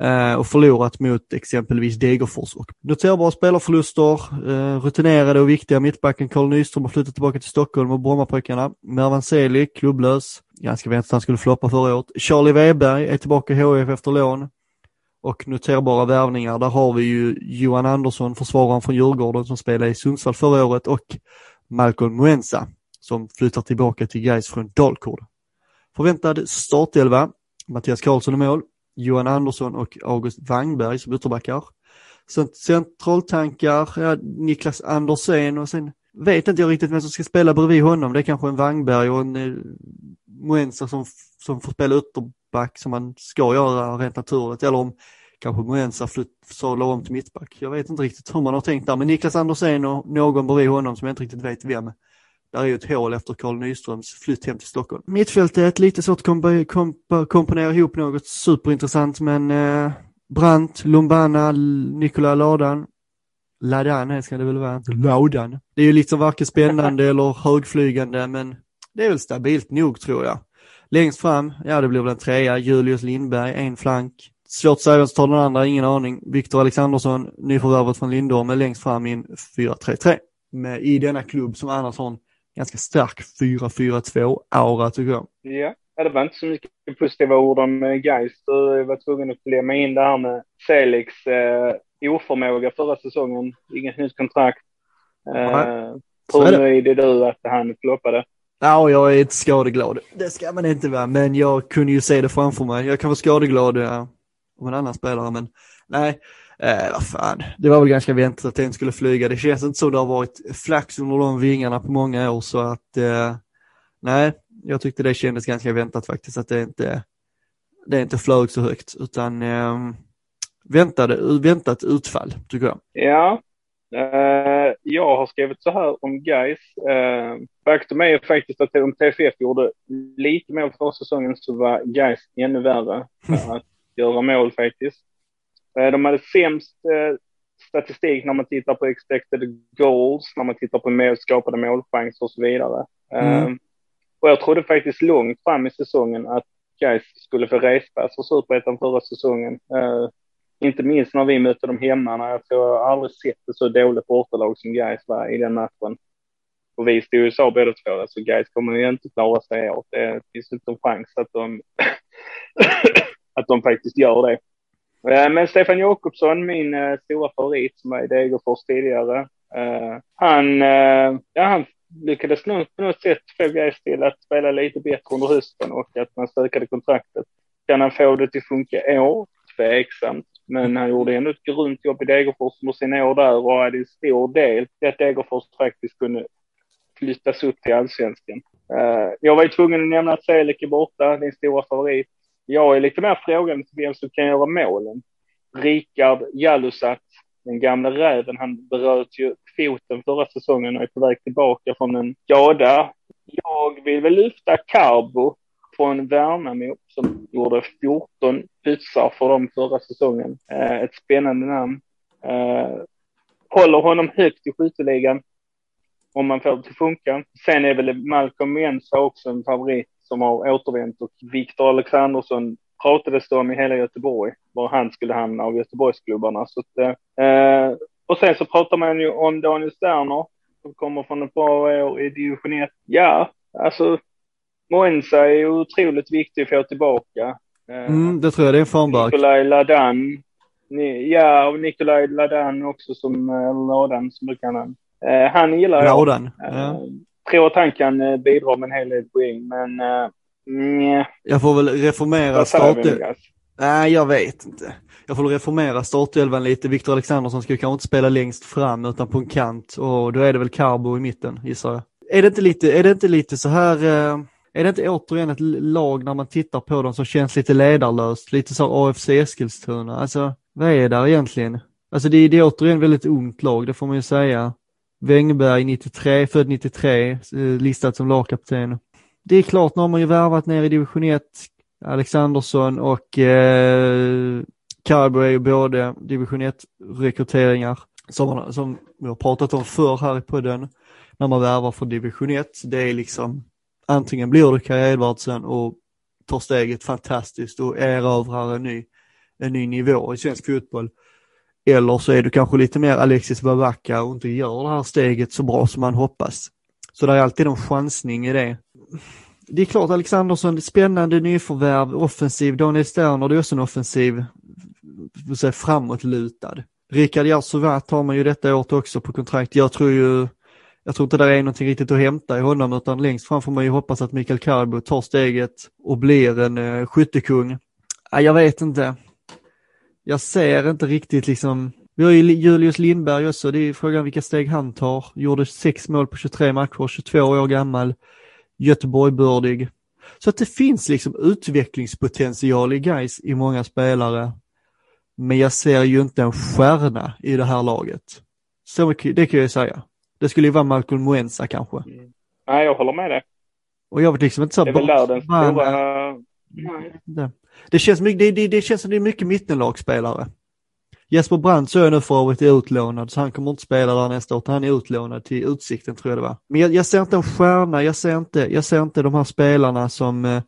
Eh, och förlorat mot exempelvis Degerfors. Och noterbara spelarförluster, eh, rutinerade och viktiga mittbacken Carl Nyström har flyttat tillbaka till Stockholm och Brommapojkarna. Mervan Celi, klubblös, ganska väntat han skulle floppa förra året. Charlie Weberg är tillbaka i HIF efter lån. Och noterbara värvningar, där har vi ju Johan Andersson, försvararen från Djurgården som spelade i Sundsvall förra året och Malcolm Muenza som flyttar tillbaka till Gais från Dalkurd. Förväntad startelva, Mattias Karlsson i mål, Johan Andersson och August Wangberg som ytterbackar. Sen centraltankar, ja, Niklas Andersén och sen vet inte jag riktigt vem som ska spela bredvid honom. Det är kanske en Wangberg och en eh, Moensa som, som får spela ytterback som man ska göra rent naturligt. Eller om kanske Moensa sadlar om till mittback. Jag vet inte riktigt hur man har tänkt där, men Niklas Andersén och någon bredvid honom som jag inte riktigt vet vem. Där är ju ett hål efter Carl Nyströms flytt hem till Stockholm. Mittfältet, lite svårt att komp komp komponera ihop något superintressant, men eh, Brandt, Lumbana, Nikola Ladan, Ladan ska det väl vara, Laudan. Det är ju liksom varken spännande eller högflygande, men det är väl stabilt nog tror jag. Längst fram, ja det blir väl en trea, Julius Lindberg, en flank. Svårt att säga vem som tar den andra, ingen aning. Viktor Alexandersson, nyförvärvet från Lindorm, är längst fram i en 4-3-3. Med, I denna klubb som annars har en ganska stark 4-4-2-aura tycker jag. Ja, det var inte så mycket positiva ord om eh, Gais. Jag var tvungen att klämma in det här med Felix eh, oförmåga förra säsongen. Inget nytt kontrakt. Eh, hur nöjd är du att han floppade? Ja, jag är inte skadeglad. Det ska man inte vara, men jag kunde ju se det framför mig. Jag kan vara skadeglad ja, om en annan spelare, men nej, eh, vad fan. Det var väl ganska väntat att den skulle flyga. Det känns inte som det har varit flax under de vingarna på många år, så att eh, nej, jag tyckte det kändes ganska väntat faktiskt, att det inte, det inte flög så högt, utan eh, väntade, väntat utfall, tycker jag. Ja, Uh, jag har skrivit så här om guys. Uh, faktum är faktiskt att om TFF gjorde lite mer för säsongen så var guys ännu värre att göra mål faktiskt. Uh, de hade sämst uh, statistik när man tittar på expected goals, när man tittar på mål, skapade målchanser och så vidare. Mm. Och jag trodde faktiskt långt fram i säsongen att guys skulle få respass för superettan förra säsongen. Inte minst när vi mötte dem hemma. När jag tror jag aldrig sett ett så dåligt bortalag som Gais var i den matchen. Och vi stod ju sa båda två, alltså Gais kommer ju inte klara sig i år. Det finns inte en chans att de, att de faktiskt gör det. Eh, men Stefan Jakobsson, min eh, stora favorit som var i Degerfors tidigare, eh, han, ja, han lyckades nog på något sätt få Gais till att spela lite bättre under hösten och att man stökade kontraktet. Kan han få det till funka i år? Tveksamt. Men han gjorde ändå ett grymt jobb i Degerfors under sina år där och hade en stor del i att Degerfors faktiskt kunde flyttas upp till allsvenskan. Jag var ju tvungen att nämna att Selek är borta, din stora favorit. Jag är lite mer frågan till vem som kan göra målen. Rikard Jalusat, den gamla räven, han bröt ju foten förra säsongen och är på väg tillbaka från en skada. Jag vill väl lyfta Carbo från Värnamo som gjorde 14 putsar för dem förra säsongen. Eh, ett spännande namn. Eh, håller honom högt i skytteligan om man får det att funka. Sen är väl Malcolm Mensa också en favorit som har återvänt och Viktor Alexandersson pratades det om i hela Göteborg, var han skulle hamna av Göteborgsklubbarna. Så att, eh, och sen så pratar man ju om Daniel Sterner som kommer från ett bra år i division 1. Ja, alltså Moensa är otroligt viktig att få tillbaka. Eh, mm, det tror jag, det är en formback. Nikolaj Ladan. Ja, och Nikolaj Ladan också som, eller Ladan som brukar han. Eh, han gillar jag. Ladan, ja. Tror att han kan bidra med en hel del poäng, men nej. Jag får väl reformera starten. Nej, jag vet inte. Jag får reformera startelvan lite. Viktor Alexandersson ska ju kanske inte spela längst fram utan på en kant och då är det väl Carbo i mitten gissar jag. Är det inte lite, är det inte lite så här eh är det inte återigen ett lag när man tittar på dem som känns lite ledarlöst, lite så AFC Eskilstuna, alltså vad är det egentligen? Alltså det, det är återigen väldigt ungt lag, det får man ju säga. Wängberg 93, född 93, eh, listad som lagkapten. Det är klart, nu har man ju värvat ner i division 1, Alexandersson och eh, Carbo är ju både division 1-rekryteringar som, som vi har pratat om förr här i podden, när man värvar för division 1. Det är liksom antingen blir du Kaj Edvardsen och tar steget fantastiskt och erövrar en ny, en ny nivå i svensk fotboll. Eller så är du kanske lite mer Alexis Babacca och inte gör det här steget så bra som man hoppas. Så det är alltid en chansning i det. Det är klart Alexandersson, spännande nyförvärv, offensiv. Daniel Sterner, det är också en offensiv, säga, framåtlutad. Rikard Jersovat har man ju detta året också på kontrakt. Jag tror ju jag tror inte det är någonting riktigt att hämta i honom utan längst fram får man ju hoppas att Mikael Carbo tar steget och blir en eh, skyttekung. Jag vet inte. Jag ser inte riktigt liksom, vi har ju Julius Lindberg också, det är frågan vilka steg han tar. Gjorde sex mål på 23 matcher, 22 år gammal, Göteborg-bördig. Så att det finns liksom utvecklingspotential i guys i många spelare. Men jag ser ju inte en stjärna i det här laget. Så mycket, det kan jag ju säga. Det skulle ju vara Malcolm Muenza kanske. Nej, jag håller med dig. Och jag vet liksom inte så... Det är väl där den stora... Nej. Det, känns, mycket- det, det, det känns som det är mycket mittenlagsspelare. Jesper Brandt så är nu för övrigt utlånad så han kommer inte spela där nästa år utan han är utlånad till Utsikten tror jag det var. Men jag, jag ser inte en stjärna, jag ser inte, jag ser inte de här spelarna som eh,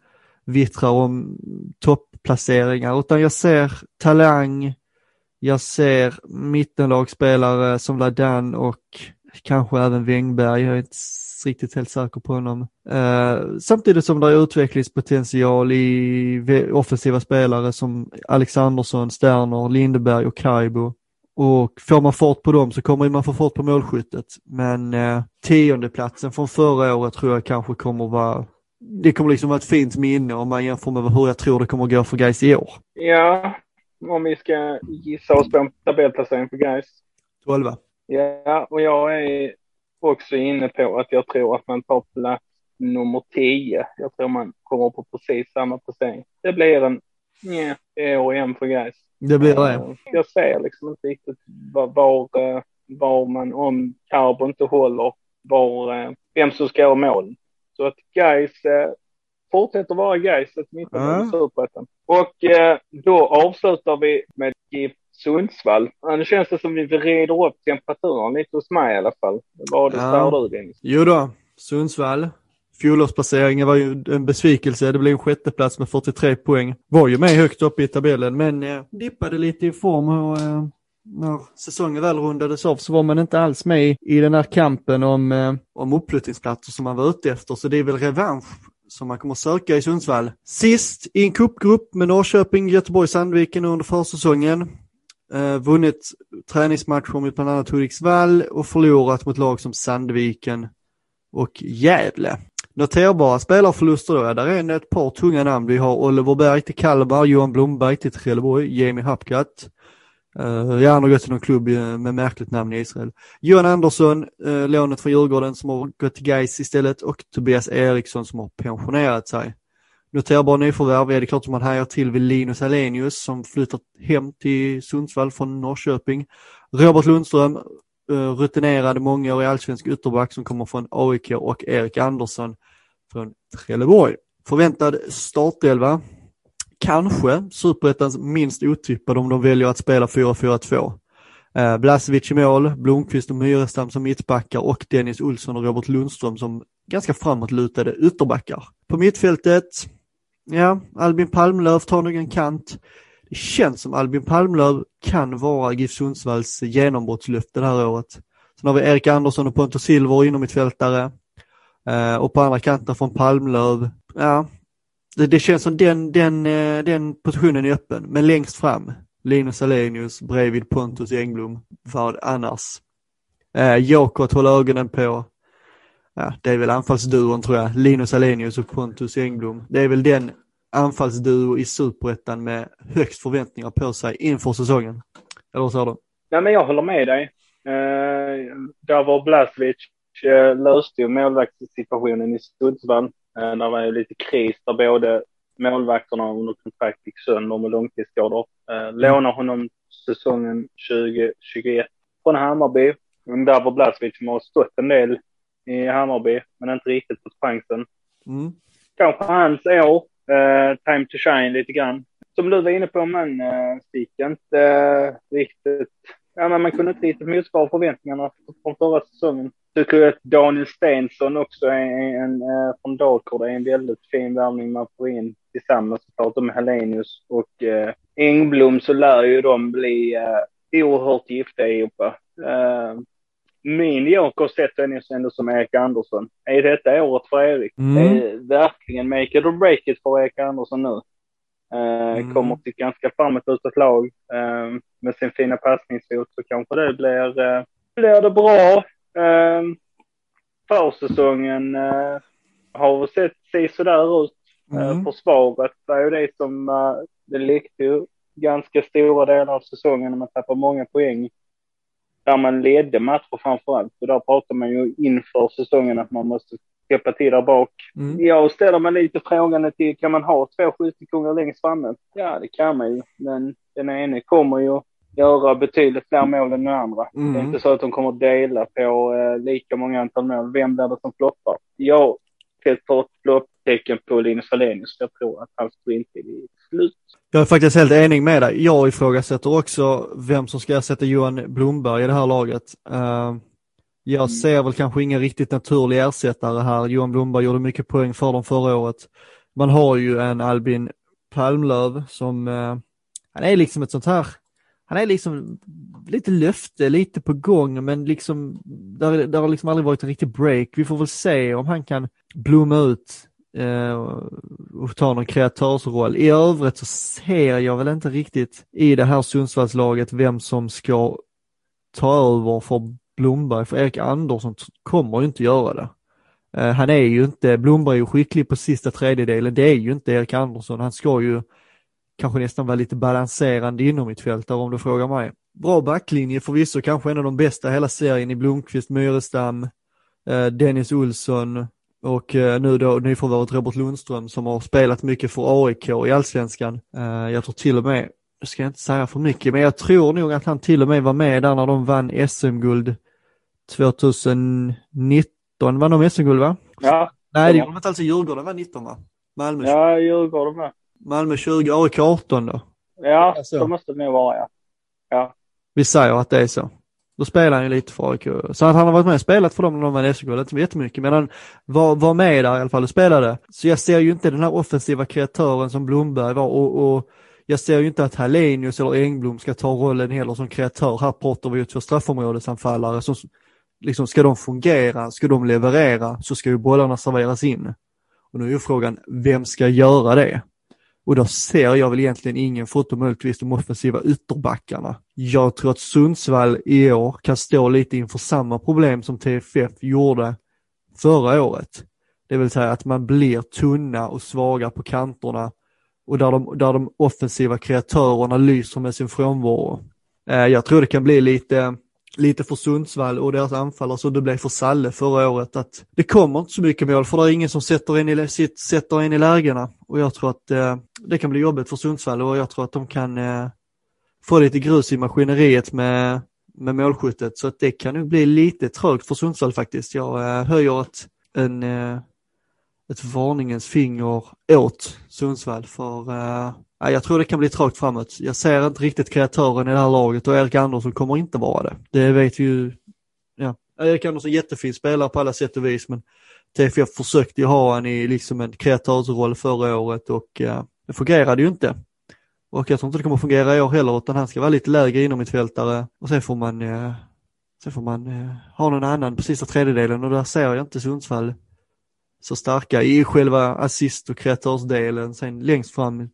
vittrar om topplaceringar utan jag ser talang, jag ser mittenlagsspelare som Ladan och kanske även Wängberg, jag är inte riktigt helt säker på honom. Eh, samtidigt som det är utvecklingspotential i offensiva spelare som Alexandersson, Sterner, Lindeberg och Kaibo. Och får man fart på dem så kommer man få fart på målskyttet. Men eh, tiondeplatsen från förra året tror jag kanske kommer vara det kommer liksom vara ett fint minne om man jämför med hur jag tror det kommer gå för guys i år. Ja, om vi ska gissa oss på en tabellplacering för guys. 12. Ja, och jag är också inne på att jag tror att man tar plats nummer 10. Jag tror man kommer på precis samma placering. Det blir en nja, år igen för guys. Det blir det. Eh, Jag ser liksom inte riktigt var, var, eh, var man, om Carbo inte håller, var, eh, vem som ska göra mål. Så att guys fortsätter vara guys ett Ja. mittenlag Och eh, då avslutar vi med GIF Sundsvall. Nu känns det som vi reder upp temperaturen lite hos mig i alla fall. Vad Ja. du Dennis? Jo då, Sundsvall. Fjolårsplaceringen var ju en besvikelse. Det blev en sjätteplats med 43 poäng. Var ju med högt upp i tabellen men eh, dippade lite i form och eh, när säsongen väl rundades av så var man inte alls med i, i den här kampen om, eh, om uppflyttningsplatser som man var ute efter. Så det är väl revansch som man kommer söka i Sundsvall. Sist i en cupgrupp med Norrköping, Göteborg, Sandviken under försäsongen. Eh, vunnit träningsmatcher mot bland annat Hudiksvall och förlorat mot lag som Sandviken och Gävle. Noterbara spelarförluster då, ja, där är ett par tunga namn. Vi har Oliver Berg till Kalmar, Johan Blomberg till Trelleborg, Jamie Hapkat. Uh, eh, jag har gått till någon klubb eh, med märkligt namn i Israel. Johan Andersson, uh, lånet från Djurgården som har gått till Gais istället och Tobias Eriksson som har pensionerat sig. Noterbara nyförvärv är det klart som man hajar till vid Linus Alenius som flyttat hem till Sundsvall från Norrköping. Robert Lundström, eh, rutinerad mångårig allsvensk ytterback som kommer från AIK och Erik Andersson från Trelleborg. Förväntad startelva, kanske superettans minst otippade om de väljer att spela 4-4-2. Eh, Blasevic i mål, Blomqvist och Myrestam som mittbackar och Dennis Olsson och Robert Lundström som ganska framåtlutade ytterbackar. På mittfältet, ja, Albin Palmlöf tar nog en kant. Det känns som Albin Palmlöf kan vara GIF Sundsvalls genombrottslöfte det här året. Sen har vi Erik Andersson och Pontus Silver inom mittfältare. Eh, och på andra kanten från Palmlöv, ja, det, det känns som den, den, eh, den positionen är öppen. Men längst fram, Linus Alenius bredvid Pontus Engblom. Vad annars? Eh, Jokot håller ögonen på, ja, det är väl anfallsduon tror jag, Linus Alenius och Pontus Engblom. Det är väl den anfallsduo i superettan med högst förväntningar på sig inför säsongen. Eller vad sa du? Nej, men jag håller med dig. Eh, där var Blasevic eh, löste ju målvaktssituationen i Sundsvall. Eh, där var ju lite kris där både målvakterna under kontrakt gick sönder med långtidsskador. Eh, lånar honom säsongen 2021 från Hammarby. Var Blasevic har stått en del i Hammarby, men inte riktigt fått chansen. Mm. Kanske hans år, eh, time to shine lite grann. Som du var inne på, man eh, fick inte eh, riktigt, ja men man kunde inte riktigt motsvara förväntningarna från förra säsongen. Tycker jag att Daniel Stensson också är en, eh, från Dalkurd är en väldigt fin värvning man får in tillsammans såklart med Helenius och eh, Engblom så lär ju de bli eh, oerhört giftiga ihop. Eh, min joker sätter jag ändå som Erik Andersson. Är detta året för Erik? Mm. Det är verkligen make it or break it för Erik Andersson nu. Eh, Mm. Kommer till ganska framåtlutat lag eh, med sin fina passningsfot så kanske det blir, eh, blir det bra. Eh, försäsongen eh, har sett sig sådär ut. Mm. Försvaret är ju det som eh, det lekte ju ganska stora delar av säsongen när man tappar många poäng. Där man ledde matcher framför allt. Och där pratar man ju inför säsongen att man måste täppa till där bak. Mm. Jag ställer mig lite frågande till, kan man ha två skyttekungar längst framme? Ja, det kan man ju, men den ene kommer ju göra betydligt fler mål än den andra. Mm. Det är inte så att de kommer dela på eh, lika många antal mål. Vem blir det som floppar? Jag sätter ett flopptecken på Linus Wallenius. Jag tror att hans sprinttid är slut. Jag är faktiskt helt enig med dig. Jag ifrågasätter också vem som ska ersätta Johan Blomberg i det här laget. Uh, jag ser väl kanske ingen riktigt naturlig ersättare här. Johan Blomberg gjorde mycket poäng för dem förra året. Man har ju en Albin Palmlöv som, uh, han är liksom ett sånt här, han är liksom lite löfte, lite på gång, men liksom, där, där har liksom aldrig varit en riktig break. Vi får väl se om han kan blomma ut eh, Eh, och ta någon kreatörsroll. I övrigt så ser jag väl inte riktigt i det här Sundsvallslaget vem som ska ta över för Blomberg, för Erik Andersson kommer ju inte göra det. Eh, han är ju inte, Blomberg är ju skicklig på sista tredjedelen, det är ju inte Erik Andersson. Han ska ju kanske nästan vara lite balanserande inom mitt fält om du frågar mig. Bra backlinje förvisso, kanske en av de bästa hela serien i Blomqvist, Myrestam, eh, Dennis Olsson, och eh, nu då nyförvärvet Robert Lundström som har spelat mycket för AIK i allsvenskan. Eh, jag tror till och med, jag ska inte säga för mycket, men jag tror nog att han till och med var med där när de vann SM-guld 2019. Vann de SM-guld va? Ja. Nej, det gjorde de inte alls. Djurgården var 19 va? Malmö, Ja, Djurgården med. Malmö 20, AIK 18 då. Ja, Alltså. så måste det nog vara ja. Ja. Vi säger att det är så. Då spelar han ju lite för AIK. Så att han har varit med och spelat för dem när de vann SM-guld, inte jättemycket, men han var, var med där i alla fall och spelade. Så jag ser ju inte den här offensiva kreatören som Blomberg var och, och jag ser ju inte att Hallenius eller Engblom ska ta rollen heller som kreatör. Här pratar vi ju två straffområdesanfallare som liksom, ska de fungera, ska de leverera, så ska ju bollarna serveras in. Och nu är ju frågan, vem ska göra det? Och då ser jag väl egentligen ingen, förutom möjligtvis de offensiva ytterbackarna. Jag tror att Sundsvall i år kan stå lite inför samma problem som TFF gjorde förra året. Det vill säga att man blir tunna och svaga på kanterna och där de, där de offensiva kreatörerna lyser med sin frånvaro. Eh, jag tror det kan bli lite, lite för Sundsvall och deras anfallare så det blev för Salle förra året att det kommer inte så mycket mål för det är ingen som sätter in i, sitt, sätter in i lägena och jag tror att eh, det kan bli jobbigt för Sundsvall och jag tror att de kan eh, få lite grus i maskineriet med, med målskyttet så att det kan nog bli lite trögt för Sundsvall faktiskt. Jag eh, höjer ett, en, eh, ett varningens finger åt Sundsvall för eh, jag tror det kan bli trögt framåt. Jag ser inte riktigt kreatören i det här laget och Erik Andersson kommer inte vara det. Det vet vi ju. Ja. Erik Andersson är jättefin spelare på alla sätt och vis men TFF försökte ju ha han i liksom en kreatörsroll förra året och eh, det fungerade ju inte. Och jag tror inte det kommer fungera i år heller utan han ska vara lite lägre inom mittfältare och sen får man, eh, sen får man eh, ha någon annan på sista tredjedelen och där ser jag inte Sundsvall så starka i själva assist och kreatörsdelen. Sen längst fram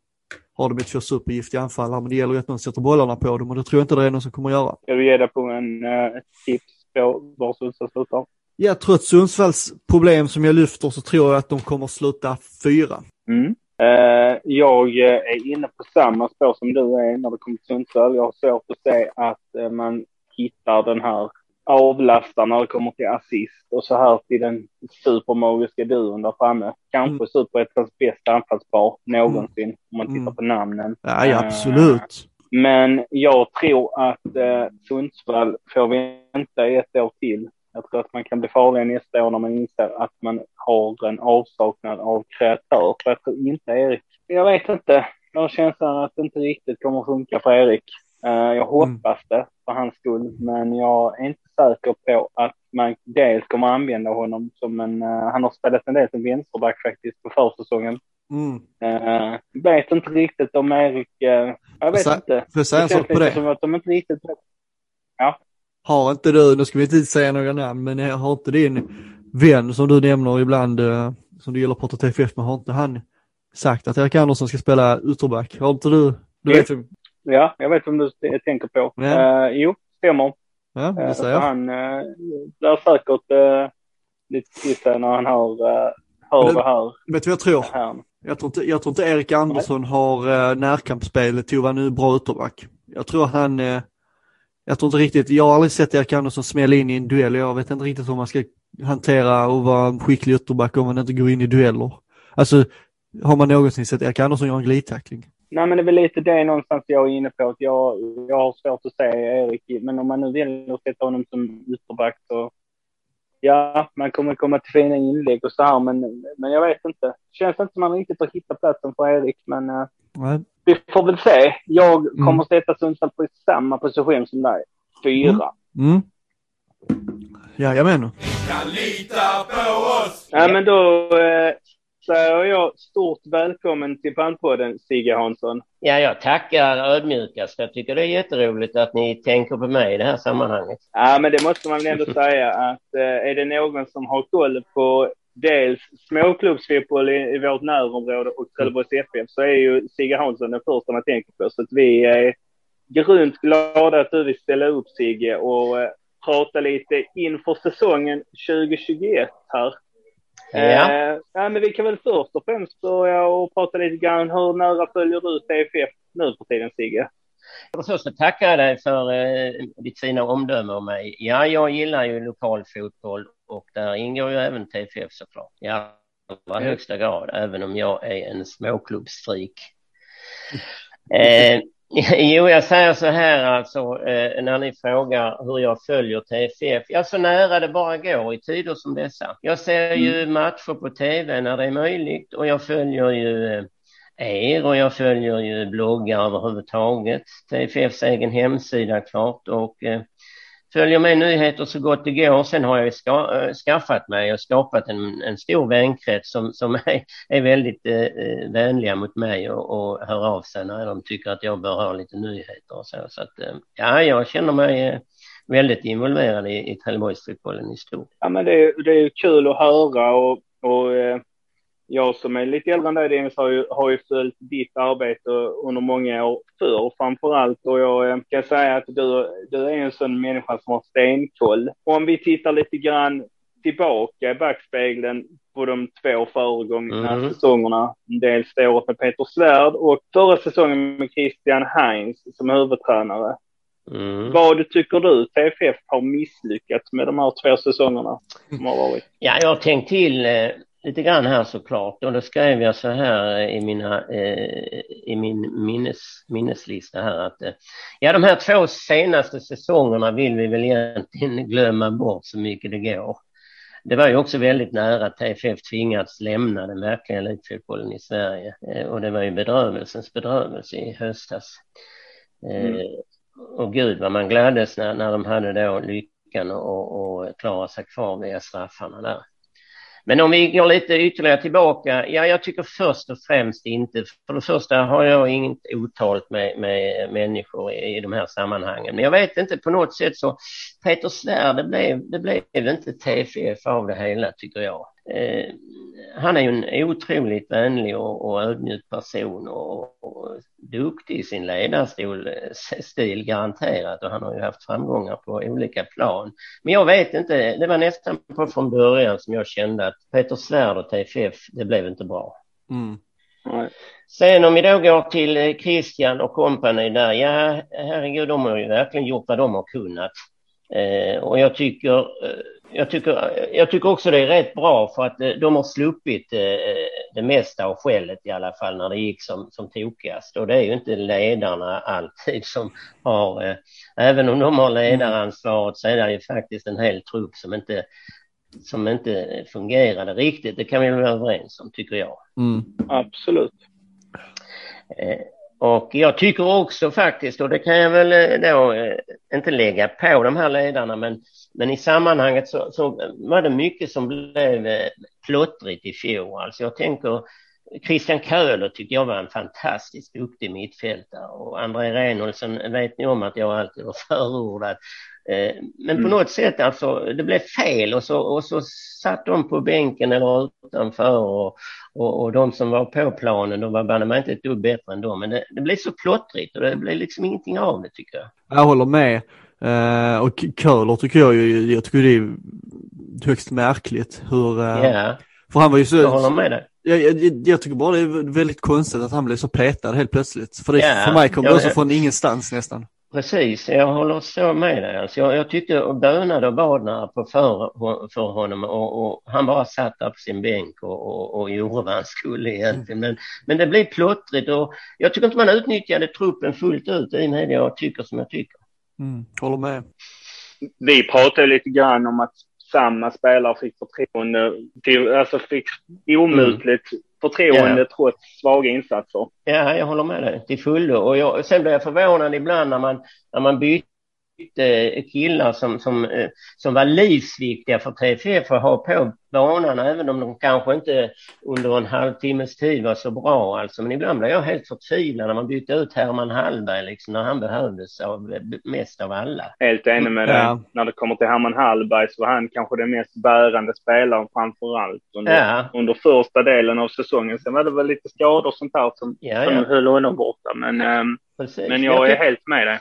har de ett två supergiftiga anfallare men det gäller ju att någon sätter bollarna på dem och det tror jag inte det är någon som kommer att göra. Ska du ge dig på en uh, tips på var Sundsvall slutar? Jag tror att Sundsvalls problem som jag lyfter så tror jag att de kommer att sluta fyra. Mm. Eh, jag eh, är inne på samma spår som du är när det kommer till Sundsvall. Jag har svårt att se att eh, man hittar den här avlastaren när det kommer till assist och så här till den supermagiska duon där framme. Kanske Mm. superettans bästa anfallspar någonsin om man tittar Mm. på namnen. Ja, ja Eh, absolut. Men jag tror att eh, Sundsvall får vänta ett år till. Jag tror att man kan bli farlig nästa år när man inser att man har en avsaknad av kreatör. För jag tror inte Erik, jag vet inte. Jag har känslan att det inte riktigt kommer att funka för Erik. Eh, jag hoppas det för hans skull, men jag är inte säker på att man dels kommer använda honom som en, eh, han har spelat en del som vänsterback faktiskt på försäsongen. Mm. Uh, vet inte riktigt om Erik, jag vet jag- inte. Jag säga en sak på det? som att de inte riktigt Har inte du, nu ska vi inte säga några namn, men har inte din vän som du nämner ibland, som du gillar att prata TFF med, har inte han sagt att Erik Andersson ska spela ytterback? Har inte du? Du vet vem? Ja, jag vet vem du tänker på. Ja. Eh, jo, stämmer. Ja, Uh, det så säger jag. han uh, lär säkert uh, lite sig när han hör, uh, hör det- här. Vet du vad jag tror? Jag tror inte, jag tror inte Erik Andersson har uh, närkampsspelet till att vara nu bra ytterback. Jag tror han, eh, jag tror inte riktigt, jag har aldrig sett Erik Andersson smälla in i en duell. Jag vet inte riktigt hur man ska hantera och vara en skicklig ytterback om man inte går in i dueller. Alltså, har man någonsin sett Erik Andersson göra en glidtackling? Nej, men det är väl lite det någonstans jag är inne på. Att jag, jag har svårt att se Erik, men om man nu vill sätta honom som ytterback så ja, man kommer komma till fina inlägg och så här, men, men jag vet inte. Känns inte som man riktigt har hittat platsen för Erik, men uh, vi får väl se. Jag kommer mm. sätta Sundsvall på samma position som dig. Fyra. Mm. Mm. Jajamän. Kan lita på oss! Ja, men då eh, säger jag stort välkommen till Palmpodden, Sigge Hansson. Ja, jag tackar ödmjukast. Jag tycker det är jätteroligt att ni tänker på mig i det här sammanhanget. Ja, men det måste man väl ändå säga att eh, är det någon som har koll på dels småklubbsfotboll i, i vårt närområde och Trelleborgs FF så är ju Sigge Hansson den första man tänker på. Så att vi är grymt glada att du vill ställa upp Sigge och eh, prata lite inför säsongen 2021 här. Ja. Eh, ja, men vi kan väl först och främst börja och prata lite grann. Hur nära följer du TFF nu för tiden, Sigge? För det första tackar jag dig för eh, ditt fina omdöme om mig. Ja, jag gillar ju lokal fotboll och där ingår ju även TFF såklart. I allra högsta grad, även om jag är en småklubbsfreak. Eh, Jo, jag säger så här alltså eh, när ni frågar hur jag följer TFF. Ja, så nära det bara går i tider som dessa. Jag ser ju mm. matcher på tv när det är möjligt och jag följer ju eh, er och jag följer ju bloggar överhuvudtaget. TFFs egen hemsida klart och eh, följer med nyheter så gott det går. Sen har jag ska, eh, skaffat mig och skapat en, en stor vänkrets som, som är, är väldigt eh, eh, vänliga mot mig och, och hör av sig när de tycker att jag bör ha lite nyheter och så. Så att, eh, ja, jag känner mig väldigt involverad i, i Trelleborgsfotbollen i stort. Ja, men det är, det är kul att höra och, och jag som är lite äldre än dig Dennis har ju, har ju följt ditt arbete under många år förr framför allt och jag eh, kan säga att du, du är en sån människa som har stenkoll. Och om vi tittar lite grann tillbaka i backspegeln på de två föregångna mm. säsongerna. Dels det året med Peter Svärd och förra säsongen med Christian Heinz som huvudtränare. Mm. Vad tycker du TFF har misslyckats med de här två säsongerna som har varit? Ja, jag har tänkt till eh, lite grann här såklart och då skrev jag så här i, mina, eh, i min minnes, minneslista här att eh, ja, de här två senaste säsongerna vill vi väl egentligen glömma bort så mycket det går. Det var ju också väldigt nära att TFF tvingats lämna den verkliga elitfotbollen i Sverige eh, och det var ju bedrövelsens bedrövelse i höstas. Eh, mm. Och gud vad man gladdes när, när de hade då lyckan att klara sig kvar via straffarna där. Men om vi går lite ytterligare tillbaka. Ja, jag tycker först och främst inte. För det första har jag inget otalt med, med människor i, i de här sammanhangen. Men jag vet inte, på något sätt så Peter Svärd, det blev, det blev inte TFF av det hela tycker jag. Eh, han är ju en otroligt vänlig och, och ödmjuk person och, och duktig i sin ledarstil garanterat och han har ju haft framgångar på olika plan. Men jag vet inte, det var nästan på från början som jag kände att Peter Svärd och TFF, det blev inte bra. Mm. Sen om vi då går till Christian och kompani där, ja herregud, de har ju verkligen gjort vad de har kunnat. Eh, och jag tycker, eh, jag, tycker, jag tycker också det är rätt bra för att eh, de har sluppit eh, det mesta av skället i alla fall när det gick som, som tokigast. Och det är ju inte ledarna alltid som har, eh, även om de har ledaransvaret så är det ju faktiskt en hel trupp som inte som inte fungerade riktigt. Det kan vi vara överens om, tycker jag. Mm. Absolut. Eh, och jag tycker också faktiskt, och det kan jag väl eh, då eh, inte lägga på de här ledarna, men, men i sammanhanget så, så var det mycket som blev eh, plottrigt i fjol. Alltså jag tänker Christian Köhler tycker jag var en fantastiskt duktig mittfältare och André Reinholdsen vet ni om att jag alltid har förordat. Men på mm. något sätt alltså, det blev fel och så, och så satt de på bänken eller utanför och, och, och de som var på planen, de var banne inte ett dugg bättre än dem. Men det, det blev så plottrigt och det blev liksom ingenting av det tycker jag. Jag håller med. Uh, och Köhler tycker jag ju, jag tycker det är högst märkligt hur... Uh, ja, för han var ju så... Jag håller med dig. Jag, jag, jag, tycker bara det är väldigt konstigt att han blev så petad helt plötsligt. För, det, ja, för mig kom det också från ingenstans nästan. Precis, jag håller så med dig. Alltså jag, jag tyckte och bönade och bad på för, för honom och, och, han bara satt där på sin bänk och, och, och gjorde vad han skulle egentligen. Men, men det blev plottrigt och jag tycker inte man utnyttjade truppen fullt ut i med det jag tycker som jag tycker. Mm, håller med. Vi pratade lite grann om att samma spelare fick förtroende, till, alltså fick omutligt mm. förtroende ja. trots svaga insatser. Ja, jag håller med dig till fullo. Och jag, sen blev jag förvånad ibland när man, när man bytte killar som, som, eh, som var livsviktiga för TFF att ha på banan, även om de kanske inte under en halvtimmes tid var så bra. Alltså. Men ibland blev jag helt förtvivlad när man bytte ut Herman Hallberg, liksom, när han behövdes av, mest av alla. Helt enig med dig. Ja. När det kommer till Herman Hallberg så var han kanske den mest bärande spelaren framför allt under, ja. under första delen av säsongen. Sen var det väl lite skador och sånt här som, ja, som höll honom borta. Men, ähm, men jag är helt med dig.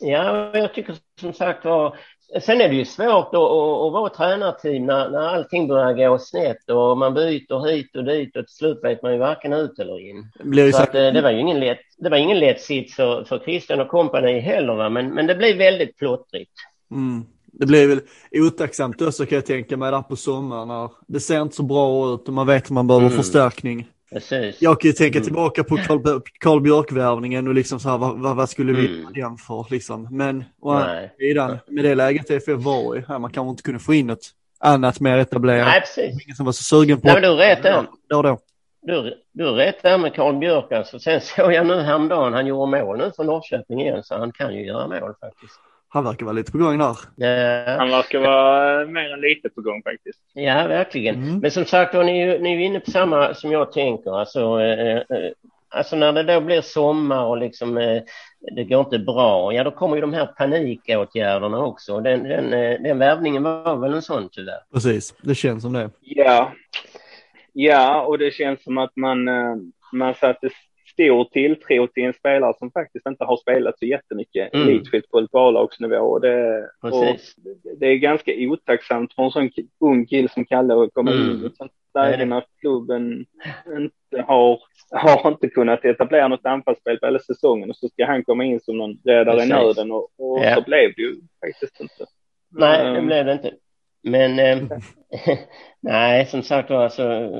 Ja, jag tycker som sagt var, sen är det ju svårt att, att, vara tränarteam när, när allting börjar gå snett och man byter hit och dit och till slut vet man ju varken ut eller in. Det, så att, eh, det var ju ingen lätt, det var ingen lätt sits för, för Christian och kompani heller, va? Men, men det blev väldigt plottrigt. Mm. Det blir väl otacksamt också kan jag tänka mig där på sommaren. Det ser inte så bra ut och man vet att man behöver mm. förstärkning. Precis. Jag kan ju tänka mm. tillbaka på Carl, Carl Björk-värvningen och liksom så här, vad, vad, skulle vi mm. den för liksom. Men å andra sidan, med det läget TFF var i, här, man kanske inte kunde få in något annat mer etablerat. Nej, precis. Ingen som var så sugen på Nej, men du rätt där. Då, då. Du, du har rätt där med Carl Björk alltså. Sen såg jag nu häromdagen, han gjorde mål nu för Norrköping igen, så han kan ju göra mål faktiskt. Han verkar vara lite på gång där. Ja. Han verkar vara mer än lite på gång faktiskt. Ja, verkligen. Mm. Men som sagt, ni, är, ni är inne på samma som jag tänker. Alltså, eh, eh, alltså när det då blir sommar och liksom eh, det går inte bra, ja då kommer ju de här panikåtgärderna också. Den, den, eh, den värvningen var väl en sån tyvärr. Precis, det känns som det. Ja, ja och det känns som att man, eh, man satte stor tilltro till en spelare som faktiskt inte har spelat så jättemycket mm. elitfotboll på A-lagsnivå. Och det, och det är ganska otacksamt för en sån ung kille som Kalle att komma mm. in i ett sånt läge när klubben inte har, har inte kunnat etablera något anfallsspel på hela säsongen och så ska han komma in som någon räddare i nöden och, och ja. så blev det ju faktiskt inte. Nej, det blev det inte. Men eh, nej, som sagt var, alltså,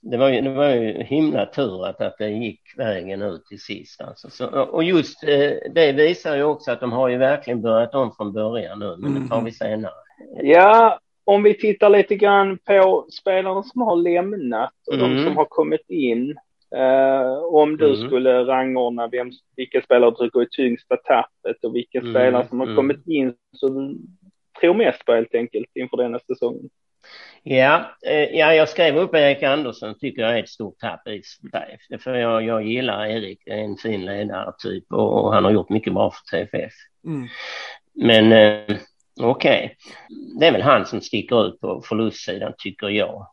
det var ju, det var ju himla tur att, att det gick vägen ut till sist. Alltså. Så, och just eh, det visar ju också att de har ju verkligen börjat om från början nu, men det tar vi senare. Ja, om vi tittar lite grann på spelarna som har lämnat och mm. de som har kommit in. Eh, om du mm. skulle rangordna vem, vilka spelare du tycker är tyngsta tappet och vilka mm. spelare som har mm. kommit in så tror mest på helt enkelt inför denna säsongen. Ja, eh, ja, jag skrev upp Erik Andersson, tycker jag är ett stort tapp i Sverige. För jag, jag gillar Erik, en fin ledare typ och, och han har gjort mycket bra för TFF. Mm. Men eh, okej, okay. det är väl han som sticker ut på förlustsidan tycker jag.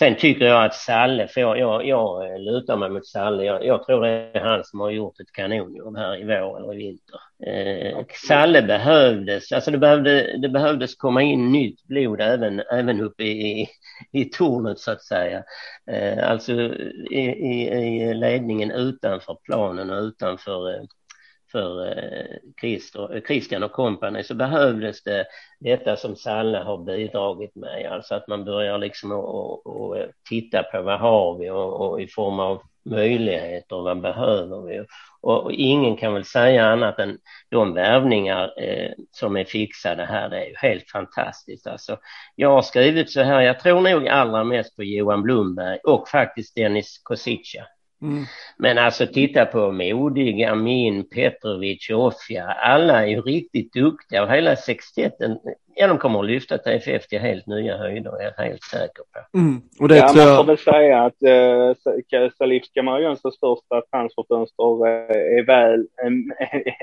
Sen tycker jag att Salle, för jag, jag, jag lutar mig mot Salle, jag, jag, tror det är han som har gjort ett kanonjobb här i vår eller i vinter. Eh, Salle behövdes, alltså det, behövde, det behövdes komma in nytt blod även, även uppe i, i tornet så att säga. Eh, alltså i, i, i ledningen utanför planen och utanför eh, för eh, Christer, eh, Christian och kompani så behövdes det detta som Salle har bidragit med, alltså att man börjar liksom att eh, titta på vad har vi och, och i form av möjligheter, och vad behöver vi? Och, och, ingen kan väl säga annat än de värvningar eh, som är fixade här, det är ju helt fantastiskt. Alltså, jag har skrivit så här, jag tror nog allra mest på Johan Blomberg och faktiskt Dennis Kosica. Mm. Men alltså titta på Modig, Amin, Petrovic, Offia. Alla är ju riktigt duktiga och hela sextetten, ja de kommer att lyfta TFF till helt nya höjder, är jag helt säker på. Mm. Och det ja, man får väl säga att eh, Salif Kamarajönsons första transferfönster eh, är väl, är,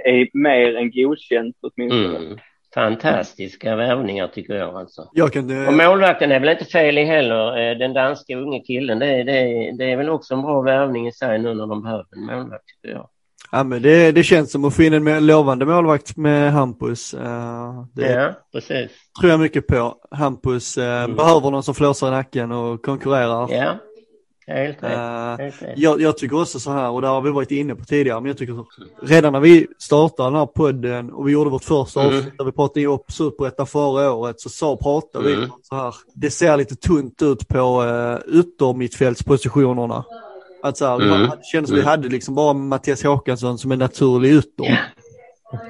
är mer än godkänt åtminstone. Mm fantastiska värvningar tycker jag alltså. Jag kan, Och målvakten är väl inte fel i heller, eh, den danska unge killen. Det, det, det är väl också en bra värvning i sig nu när de behöver en målvakt tycker jag. Ja men det, det känns som att få in en lovande målvakt med Hampus. Eh, det ja, precis. tror jag mycket på. Hampus eh, mm. behöver någon som flåsar i nacken och konkurrerar. Ja, Helt rätt. Eh, Helt rätt. jag, jag tycker också så här, och det har vi varit inne på tidigare, men jag tycker så, redan när vi startade den här podden och vi gjorde vårt första Mm. avsnitt där vi pratade upp Superettan förra året så sa, pratade Mm. vi så här, det ser lite tunt ut på uh, yttermittfältspositionerna. Att så här, Mm. man, det kändes som vi hade liksom bara Mattias Håkansson som en naturlig ytter.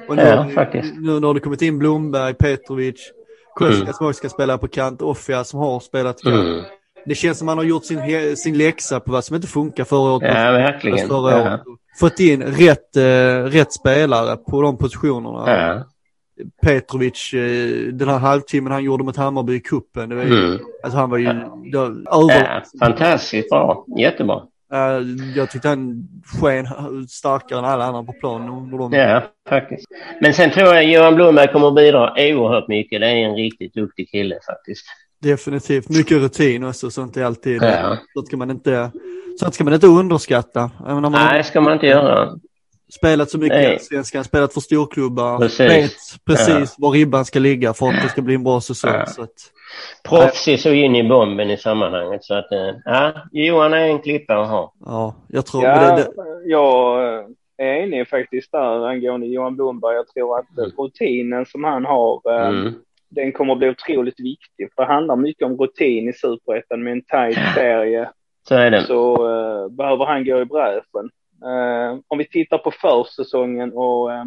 Och nu, Ja, faktiskt. nu när det kommit in Blomberg, Petrovic, Kuska Mm. som också ska spela på kant, Offia som har spelat kant. Mm. Det känns som man har gjort sin, sin läxa på vad som inte funkar förra året. Ja, verkligen. Förra Ja. året. Fått in rätt, eh, rätt spelare på de positionerna. Ja. Petrovic, eh, den här halvtimmen han gjorde mot Hammarby i ju, Mm. alltså han var ju var över, ja, fantastiskt bra. Jättebra. jag tyckte han sken starkare än alla andra på plan. under de- Ja, faktiskt. Men sen tror jag Johan Blomberg kommer att bidra oerhört mycket. Det är en riktigt duktig kille faktiskt. Definitivt, mycket rutin också, sånt är alltid, Ja. sånt ska man inte, sånt ska man inte underskatta. Även om man Nej, ska man inte göra. spelat så mycket i Allsvenskan, spelat för storklubbar, Precis. vet precis var ribban ska ligga för att det ska bli en bra säsong. Ja. Så att, Proffsig så in i bomben i sammanhanget. Så att, eh, ja, Johan är en klippa att ha. ja, jag tror Ja, det, det, jag eh, är enig faktiskt där angående Johan Blomberg. Jag tror att Mm. rutinen som han har, eh, Mm. Den kommer att bli otroligt viktig. För det handlar mycket om rutin i Superettan med en tajt serie. Så är det. Så eh, behöver han gå i bräschen. Eh, om vi tittar på försäsongen och eh,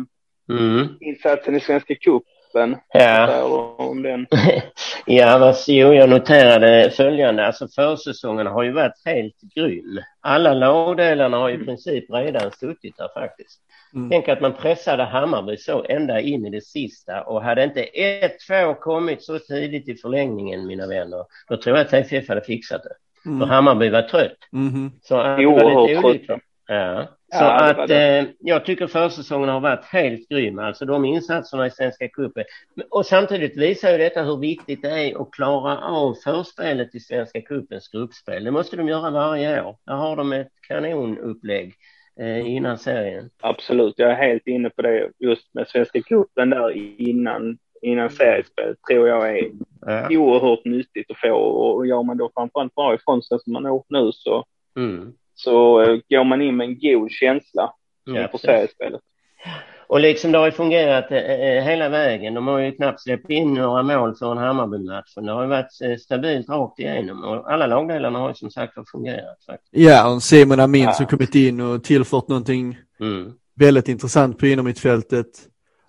Mm. insatsen i Svenska cupen. Ja. Om den. Ja, vad, jo, jag noterade följande. Alltså försäsongen har ju varit helt grym. Alla lagdelarna har i princip redan suttit där faktiskt. Mm. Tänk att man pressade Hammarby så ända in i det sista och hade inte 1-2 kommit så tidigt i förlängningen, mina vänner, då tror jag att TFF hade fixat det. För mm, Hammarby var trött. mhm. Så att det var lite olyckligt. Ja. Ja, Så det var att det. eh, jag tycker försäsongen har varit helt grym. Alltså de insatserna i Svenska cupen. Och samtidigt visar ju detta hur viktigt det är att klara av förspelet i Svenska cupens gruppspel. Det måste de göra varje år. Där har de ett kanonupplägg innan serien. Absolut, jag är helt inne på det just med Svenska cupen där innan, innan seriespelet tror jag är Ja. oerhört nyttigt att få och gör man då framförallt bra ifrån sig som man har gjort nu så, Mm. så eh, går man in med en god känsla Ja, inför precis. seriespelet. Och liksom det har ju fungerat eh, eh, hela vägen. De har ju knappt släppt in några mål för en Hammarby-match. Det har ju varit eh, stabilt rakt igenom och alla lagdelarna har ju som sagt fungerat. Faktiskt. Ja, och Simon Amin Ja. som kommit in och tillfört någonting Mm. väldigt intressant på innermittfältet.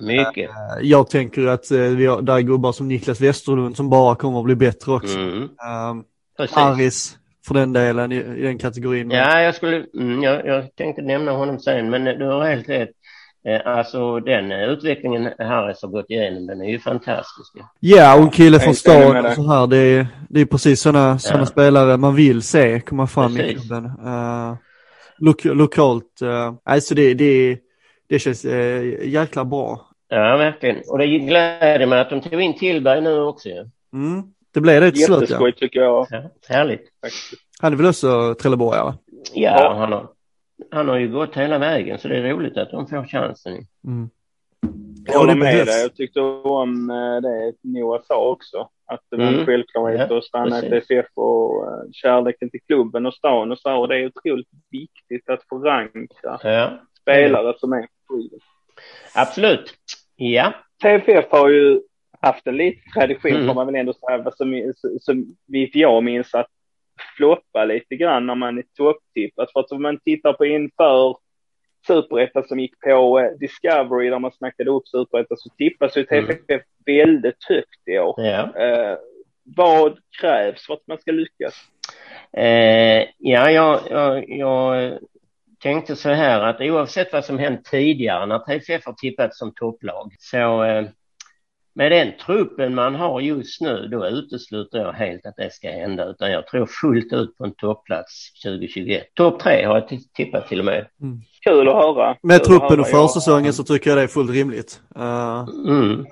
Mycket. Jag tänker att eh, vi har, där är gubbar som Niklas Westerlund som bara kommer att bli bättre också. Mm. Um, Precis. Harris för den delen i, i den kategorin. Ja, jag skulle, mm, jag, jag tänkte nämna honom sen, men du har helt rätt. Eh, Alltså den eh, utvecklingen Harris har gått igenom, den är ju fantastisk. Ja, och en kille från stan och så här. Det är, det är precis sådana såna Ja. spelare man vill se komma fram i Precis. klubben. Uh, lo lokalt, uh, alltså det, det, det känns uh, jäkla bra. Ja, verkligen. Och det gläder mig att de tog in Tillberg nu också ju. Mm. Det blev det till slut ja. Jätteskoj tycker jag Ja, härligt. Han är väl också trelleborgare? Ja, Ja. Han, har, han har ju gått hela vägen, så det är roligt att de får chansen. Mm. Jag håller det med dig. Jag tyckte om eh, det Noah sa också. Att det var Mm. en självklarhet Ja, att stanna i. TFF och eh, kärleken till klubben och stan och så. Och det är otroligt viktigt att förankra Ja, spelare som är på absolut. Ja. TFF har ju haft en liten tradition Mm. får man väl ändå säga, som, som vitt jag minns att floppa lite grann när man är topptippat. För att om man tittar på inför Superettan som gick på eh, Discovery där man snackade upp Superettan så tippas ju TFF väldigt högt i år. ja. Eh, vad krävs för att man ska lyckas? Eh, ja, jag, jag, jag tänkte så här att oavsett vad som hänt tidigare när TFF har tippat som topplag så eh, med den truppen man har just nu då utesluter jag helt att det ska hända utan jag tror fullt ut på en toppplats 2021. Topp tre har jag tippat till och med. Kul att höra. Med Kul truppen och höra. Jag- försäsongen så tycker jag det är fullt rimligt. Uh, Mm.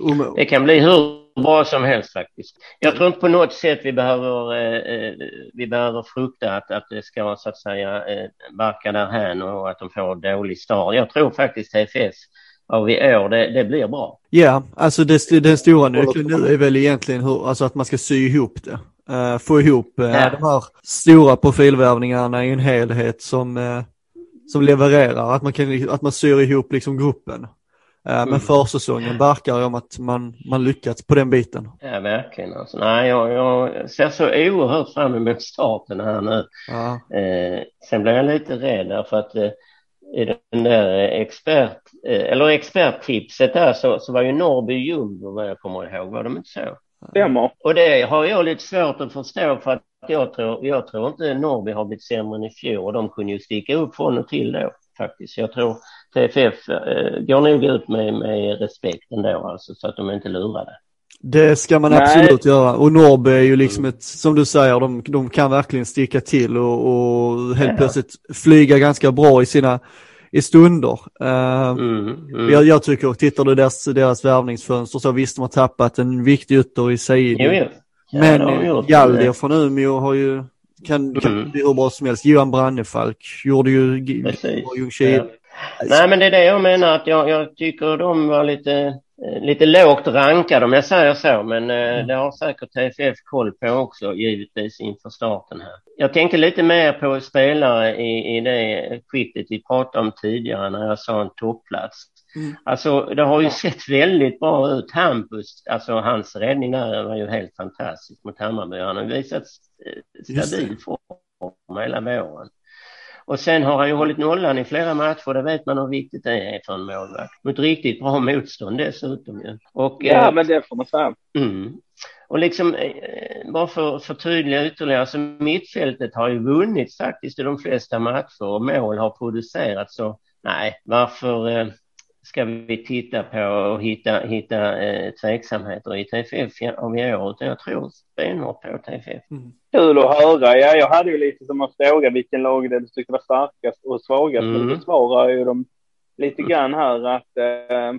om, Det kan bli hur bra som helst faktiskt. Jag tror inte på något sätt vi behöver, eh, eh, vi behöver frukta att, att det ska så att säga eh, barka därhän och att de får dålig start. Jag tror faktiskt TFF av i år, det, det blir bra. Ja, alltså det, den stora nyckeln nu är väl egentligen hur, alltså att man ska sy ihop det. Uh, få ihop uh, ja. de här stora profilvärvningarna i en helhet som, uh, som levererar, att man, kan, att man syr ihop liksom gruppen. Mm. Men försäsongen verkar om att man, man lyckats på den biten. Ja, verkligen. Alltså, nej, jag, jag ser så oerhört fram emot starten här nu. Ja. Eh, sen blir jag lite rädd därför att eh, i den där expert, eh, eller experttipset där så, så var ju Norrby jumbo vad jag kommer ihåg, var de inte så? Stämmer. Och det har jag lite svårt att förstå för att jag tror, jag tror inte Norrby har blivit sämre än i fjol och de kunde ju sticka upp från och till då faktiskt. Jag tror TFF eh, går nog ut med, med respekt ändå alltså så att de inte lurade. Det ska man Nej. absolut göra och Norrby är ju liksom ett, som du säger, de, de kan verkligen sticka till och, och helt ja. plötsligt flyga ganska bra i sina i stunder. Uh, mm, mm. Jag, jag, tycker, tittar du deras, deras värvningsfönster så visst de har tappat en viktig ytter i Said. Ja, Men ja, Galdier från Umeå har ju, kan, kan mm. bli hur bra som helst. Johan Brannefalk gjorde ju Ljungskile. Ja. Nej men det är det jag menar att jag, jag tycker de var lite Eh, lite lågt rankad om jag säger så, men eh, mm. det har säkert TFF koll på också givetvis inför starten här. Jag tänkte lite mer på spelare i, i det skiktet vi pratade om tidigare när jag sa en topplats. Mm. Alltså det har ju sett väldigt bra ut. Hampus, alltså hans räddning där var ju helt fantastisk mot Hammarby. Han har visat eh, stabil form hela våren. Och sen har han ju hållit nollan i flera matcher, det vet man hur viktigt det är för en målvakt. Mot riktigt bra motstånd dessutom ju. Och, ja, eh, men det får man säga. Mm. Och liksom, eh, bara för att förtydliga ytterligare, så mittfältet har ju vunnit faktiskt i de flesta matcher och mål har producerats. Så nej, varför eh, ska vi titta på och hitta, hitta eh, tveksamheter i TFF av i år, utan jag tror stenhårt på TFF. Mm. Kul att höra. Ja, jag hade ju lite som att fråga vilken lag det du tyckte var starkast och svagast, mm. men du besvarar ju dem lite grann här att eh,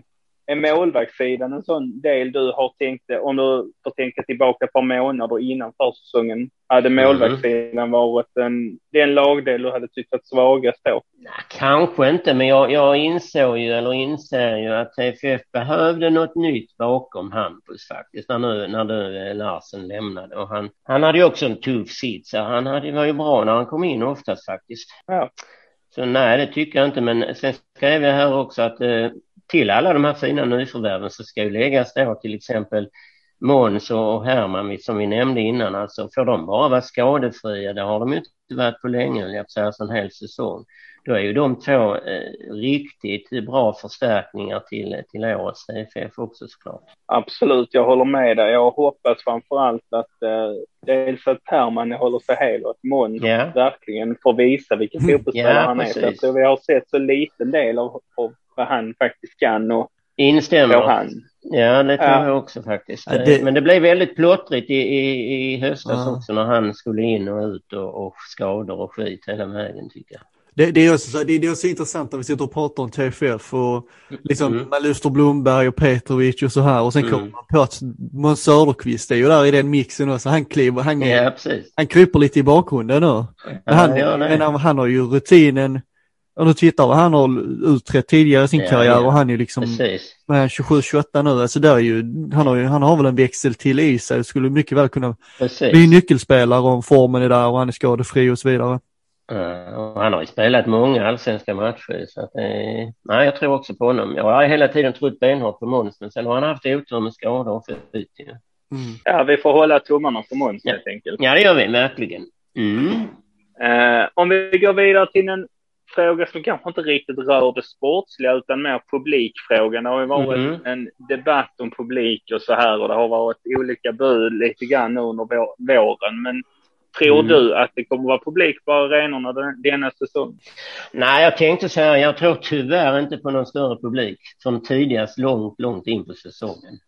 är målvaktssidan en sån del du har tänkt, om du får tänka tillbaka ett par månader innan försäsongen, hade mm. målvaktssidan varit en, den lagdel du hade tyckt varit svagast då? Nej, kanske inte, men jag, jag insåg ju, eller inser ju att TFF behövde något nytt bakom Hampus faktiskt, när nu, när nu Larsen lämnade. Och han, han hade ju också en tuff sits, han hade, var ju bra när han kom in oftast faktiskt. Ja. Så nej, det tycker jag inte, men sen skrev jag här också att eh, till alla de här fina nyförvärven så ska ju läggas då till exempel Måns och Herman som vi nämnde innan. Alltså får de bara vara skadefria, det har de inte varit på länge, jag säga en hel säsong. Då är ju de två eh, riktigt bra förstärkningar till, till årets TFF också såklart. Absolut, jag håller med dig. Jag hoppas framför allt att eh, dels att Herman håller sig hel och att Måns yeah. verkligen får visa vilken fotbollsspelare yeah, han är. Tror vi har sett så liten del av, av vad han faktiskt kan och Instämmer. Han. Ja, det tror ja. jag också faktiskt. Ja, det... Men det blev väldigt plottrigt i, i, i höstas ja. också när han skulle in och ut och, och skador och skit hela vägen tycker jag. Det, det, är också, det, det är också intressant när vi sitter och pratar om TFF och liksom mm. Luster Blomberg och Petrovic och så här och sen mm. kommer man på att Måns Söderqvist är ju där i den mixen också. Han kliver, han, ja, han kryper lite i bakgrunden nu. Men han, ja, han har ju rutinen om du tittar vad han har utrett tidigare i sin ja, karriär ja. och han är ju liksom 27-28 nu. Alltså där är ju, han, har ju, han har väl en växel till i sig och skulle mycket väl kunna Precis. bli nyckelspelare om formen är där och han är skadefri och så vidare. Ja, och han har ju spelat många allsvenska matcher så att, eh, nej, jag tror också på honom. Jag har hela tiden trott benhårt på Måns men sen har han haft otur med skador och flyt. Ja. Mm. ja, vi får hålla tummarna för Måns ja. helt enkelt. Ja, det gör vi verkligen. Mm. Eh, om vi går vidare till en fråga som kanske inte riktigt rör det sportsliga utan mer publikfrågan. Det har ju varit mm. en debatt om publik och så här och det har varit olika bud lite grann under våren. Men tror mm. du att det kommer vara publik på arenorna denna säsong? Nej, jag tänkte säga jag tror tyvärr inte på någon större publik som tidigast långt, långt in på säsongen.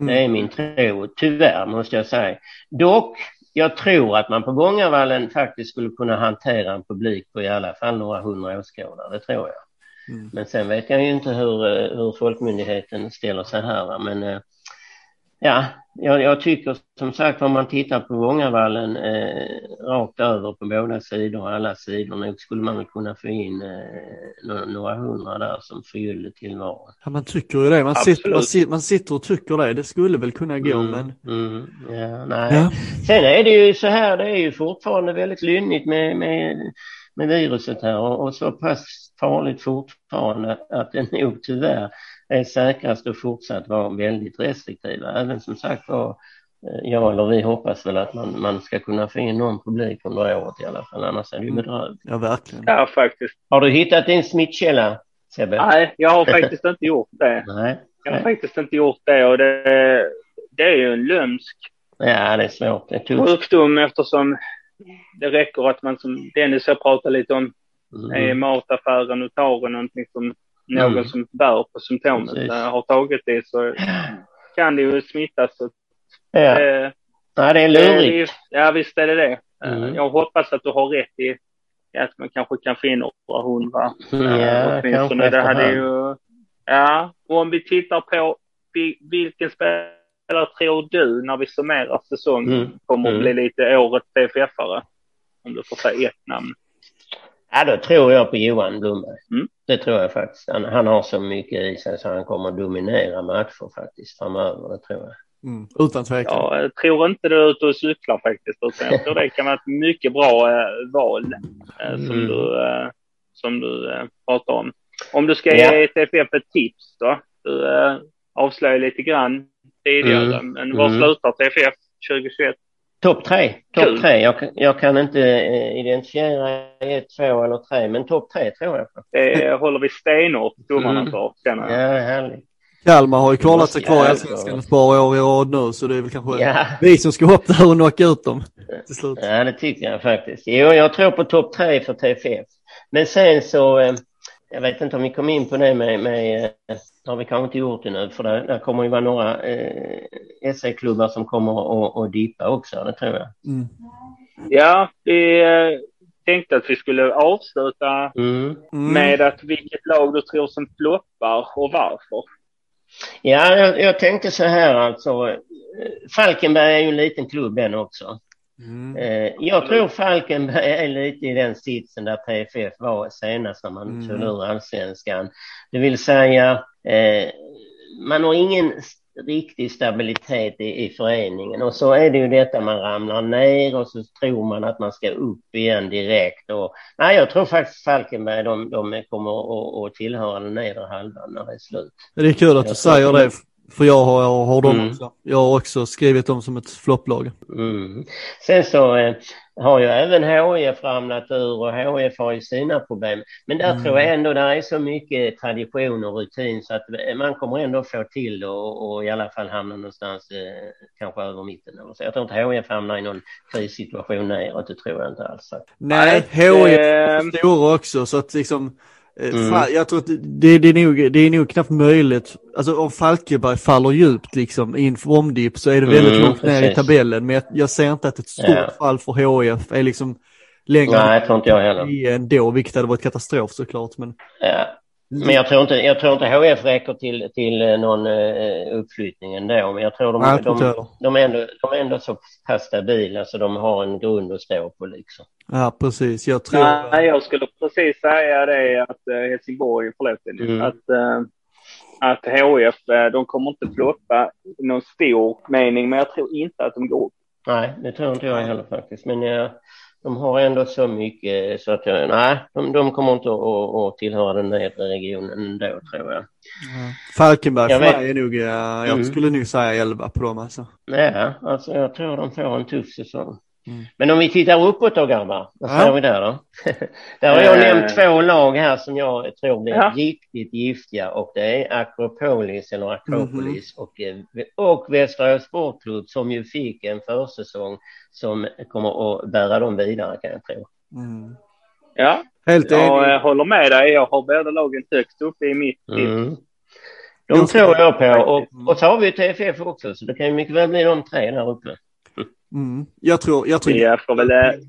Mm. Det är min tro, tyvärr måste jag säga. Dock jag tror att man på Gångavallen faktiskt skulle kunna hantera en publik på i alla fall några hundra åskådare, det tror jag. Mm. Men sen vet jag ju inte hur, eh, hur Folkmyndigheten ställer sig här. Men eh, ja, jag, jag tycker som sagt om man tittar på Vångavallen eh, rakt över på båda sidor, alla sidor, nog skulle man väl kunna få in eh, några, några hundra där som förgyller tillvaron. Ja, man tycker ju det. Man sitter, man, sitter, man sitter och tycker det. Det skulle väl kunna gå, Mm, men... Mm, ja, nej. Ja. Sen är det ju så här, det är ju fortfarande väldigt lynnigt med, med, med viruset här och, och så pass farligt fortfarande att det nog tyvärr är säkrast att fortsatt vara väldigt restriktiva. Även som sagt var, eh, jag eller vi hoppas väl att man, man ska kunna få in någon publik under året i alla fall, annars är det ju bedrövligt. Ja, verkligen. Ja, faktiskt. Har du hittat din smittkälla, Sebbe? Nej, jag har faktiskt inte gjort det. Nej. Jag har Nej. faktiskt inte gjort det och det, det är ju en lömsk Ja, det är svårt. Det är tufft. sjukdom eftersom det räcker att man som Dennis har pratat lite om är i Mm. mataffären och tar någonting som någon Mm. som bär på symptomet Precis. eh, har tagit det så kan det ju smittas. Så, Ja. eh, Nej, det är lurigt. ja, visst är det det. Eh, Mm. Jag hoppas att du har rätt i att man kanske kan få in några hundra. Eh, Ja, åtminstone. kanske det hade ju, Ja, och om vi tittar på vi- vilken spelare tror du när vi summerar säsongen Mm. kommer att Mm. bli lite årets PFF-are? Om du får säga ett namn. Ja, då tror jag på Johan Blomberg. Mm. Det tror jag faktiskt. Han, han har så mycket i sig så han kommer att dominera matcher faktiskt framöver, det tror jag. Mm. Utan tvekan. Ja, jag tror inte du är ute och cyklar faktiskt. Utan jag tror det kan vara ett mycket bra eh, val eh, som Mm. du, eh, som du eh, pratar om. Om du ska Ja. ge TFF ett tips då? Du eh, avslöjar lite grann tidigare. Mm. Men var Mm. slutar TFF 2021? Topp tre. Topp tre. Jag, kan- jag kan inte eh, identifiera ett, två eller tre, men topp tre tror jag. Det håller vi stenhårt tummarna Mm. för, känner Ja, jag. det är härligt. Kalmar har ju kvalat sig kvar i Ja, Allsvenskan ett par år i rad nu så det är väl kanske Ja. vi som ska upp där och knocka ut dem till slut. ja, det tycker jag faktiskt. Jo, jag tror på topp tre för TFF. Men sen så, eh, jag vet inte om vi kom in på det med, med eh, det har vi kanske inte gjort det nu, för där, där kommer ju vara några eh, SE-klubbar som kommer att, att dippa också, det tror jag. Mm. Ja, vi eh, tänkte att vi skulle avsluta Mm. Mm. med att vilket lag du tror som floppar och varför. Ja, jag, jag tänkte så här alltså. eh, Falkenberg är ju en liten klubb den också. Mm. Eh, jag tror Falkenberg är lite i den sitsen där TFF var senast när man Mm. tog ur allsvenskan. Det vill säga, eh, man har ingen riktig stabilitet i, i föreningen och så är det ju detta man ramlar ner och så tror man att man ska upp igen direkt. Och, nej, jag tror faktiskt Falkenberg de, de kommer att, att tillhöra den nedre halvan när det är slut. Det är kul att du Jag säger det för jag har, jag har dem Mm. också. Jag har också skrivit dem som ett flopplag. Mm. Sen så eh, har ju även HIF ramlat ur och HIF har ju sina problem. Men där Mm. tror jag ändå där är så mycket tradition och rutin så att man kommer ändå få till det och, och i alla fall hamna någonstans eh, kanske över mitten. Så. Jag tror inte HIF hamnar i någon krissituation neråt, det tror jag inte alls. Nej, HIF eh, är stora också så att liksom eh, Mm. fa- jag tror att det, det, är nog, det är nog knappt möjligt. Alltså om Falkenberg faller djupt liksom i en formdipp så är det väldigt Mm, långt ner i precis. tabellen. Men jag, jag ser inte att ett stort Ja. fall för HIF är liksom längre Nej, jag tror inte jag heller. i ändå, vilket hade varit katastrof såklart. Men Ja. Men jag tror inte, jag tror inte HIF räcker till, till eh, någon eh, uppflyttning ändå. Men jag tror de, Nej, jag de, heller. de, är ändå, de är ändå så pass stabila så de har en grund att stå på liksom. ja, precis. Jag tror... Nej, jag skulle precis säga det att eh, Helsingborg, förlåt Mm. att, att HF, de kommer inte floppa i någon stor mening, men jag tror inte att de går upp. Nej, det tror inte jag heller faktiskt. Men eh, de har ändå så mycket så att jag, nej, de, de kommer inte att, att, att tillhöra den nedre regionen ändå tror jag. Falkenberg Jag för vet. mig är nog, eh, jag Mm. skulle nog säga 11 på dem alltså. Ja, alltså jag tror de får en tuff säsong. Mm. Men om vi tittar uppåt då grabbar, vad Ja. vi där då? där har jag Eh. nämnt två lag här som jag tror blir Ja. riktigt giftiga och det är Akropolis eller Akropolis Mhm. och, eh, och Västra Sportklubb som ju fick en försäsong som kommer att bära dem vidare kan jag tro. Mm. Ja, Helt jag enig. eh, håller med dig. Jag har båda lagen högst upp i mitt tips. Mm. De tror jag på och, och så har vi TFF också så det kan ju mycket väl bli de tre där uppe. Mm. Jag tror, jag tror eh, får väl, eh,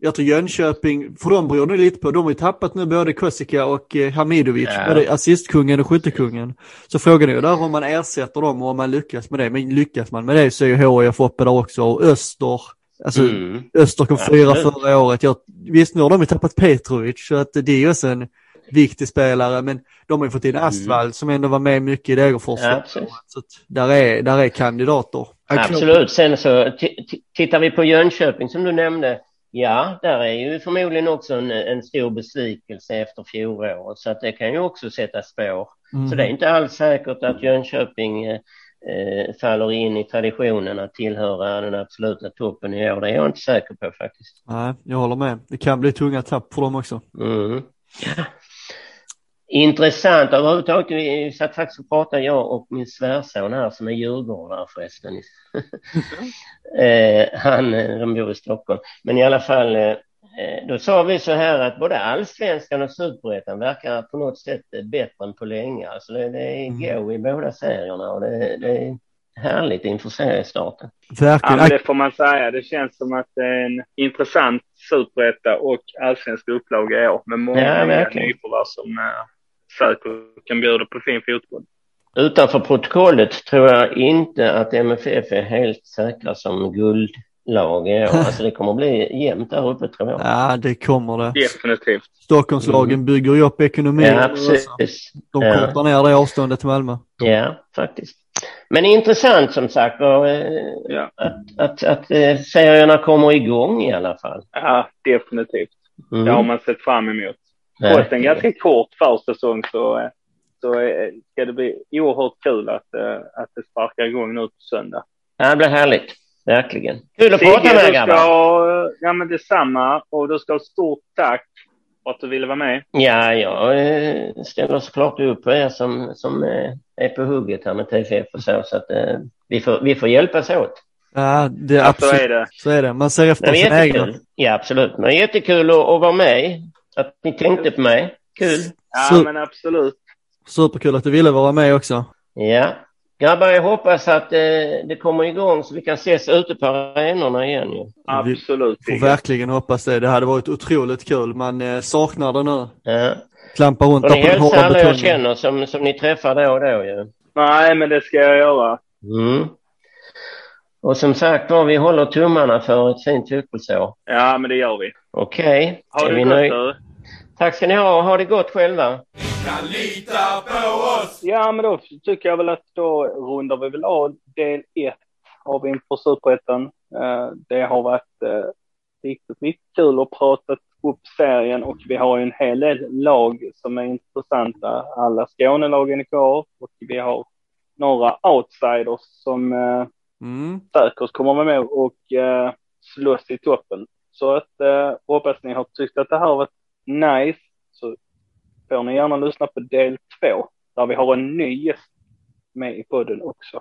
jag tror Jönköping, för de beror nog lite på, de har ju tappat nu både Kosika och eh, Hamidovic, Ja. både assistkungen och skyttekungen. Så frågan är ju där om man ersätter dem och om man lyckas med det. Men lyckas man med det så är ju HIF uppe där också och Öster, alltså Mm. Öster kom fyra förra året. Jag, visst nu har de ju tappat Petrovic så att det är ju också en viktig spelare men de har ju fått in Astvall som ändå var med mycket i Degerfors. Mm. Ja, så att där, är, där är kandidater. Absolut. Sen så ti- ti- tittar vi på Jönköping som du nämnde. Ja, där är ju förmodligen också en, en stor besvikelse efter fjolåret så att det kan ju också sätta spår. Mm. Så det är inte alls säkert att Jönköping eh, eh, faller in i traditionen att tillhöra den absoluta toppen i år. Det är jag inte säker på faktiskt. Nej, jag håller med. Det kan bli tunga tapp för dem också. Mm. Intressant överhuvudtaget. Vi satt faktiskt och pratade, jag och min svärson här som är djurgårdare förresten. eh, han, de bor i Stockholm. Men i alla fall, eh, eh, då sa vi så här att både allsvenskan och superettan verkar på något sätt bättre än på länge. Alltså det, det är Mm. go i båda serierna och det, det är härligt inför seriestarten. Ja, Verkligen. det får man säga. Det känns som att det är en intressant superetta och allsvenska upplaga i år med många Ja, nya nyförvärv som säkert kan bjuda på fin fotboll. Utanför protokollet tror jag inte att MFF är helt säkra som guldlag i år. Alltså det kommer att bli jämnt där uppe tror jag. Ja, det kommer det. Definitivt. Stockholmslagen bygger ju upp ekonomin. Mm. Ja, precis. De Ja. kortar ner det avståndet till Malmö. Ja, faktiskt. Men intressant som sagt var eh, Ja. att, att, att eh, serierna kommer igång i alla fall. Ja, definitivt. Mm. Det har man sett fram emot. Trots en ganska kort försäsong så, eh, så eh, ska det bli oerhört kul att, eh, att det sparkar igång nu på söndag. Ja, det blir härligt. Verkligen. Kul att Sigge, prata med ska grabbar. ja men detsamma och du ska ha stort tack för att du ville vara med. Ja, jag ställer såklart upp på er som, som är på hugget här med TFF och så. Så att vi, får, vi får hjälpas åt. Ja, det är Ja, så absolut. är det. Så är det. Man ser efter egna. jättekul. Ja, absolut. Men jättekul att, att vara med. Att ni tänkte på mig. Kul. Ja, men absolut. Superkul att du ville vara med också. Ja. Grabbar, jag hoppas att eh, det kommer igång så vi kan ses ute på arenorna igen ju. Absolut. Får Sigge. verkligen hoppas det. Det hade varit otroligt kul. Man eh, saknar det nu. Ja. Klampa runt Och ni på den hälsar alla jag känner som, som ni träffar då och då ju. Nej, men det ska jag göra. Mm. Och som sagt var, vi håller tummarna för ett fint fotbollsår. Ja, men det gör vi. Okej. Ha Är det vi nöj- du. Tack ska ni ha. Ha det gott själva. Ja, men då tycker jag väl att då rundar vi väl av del ett av inför Superettan. Eh, Det har varit eh, riktigt, riktigt kul att prata upp serien och vi har ju en hel del lag som är intressanta. Alla Skånelagen är kvar och vi har några outsiders som eh, Mm. säkert kommer med och slåss i toppen. Så att hoppas ni har tyckt att det här har varit nice. Så får ni gärna lyssna på del två där vi har en ny gäst med i podden också.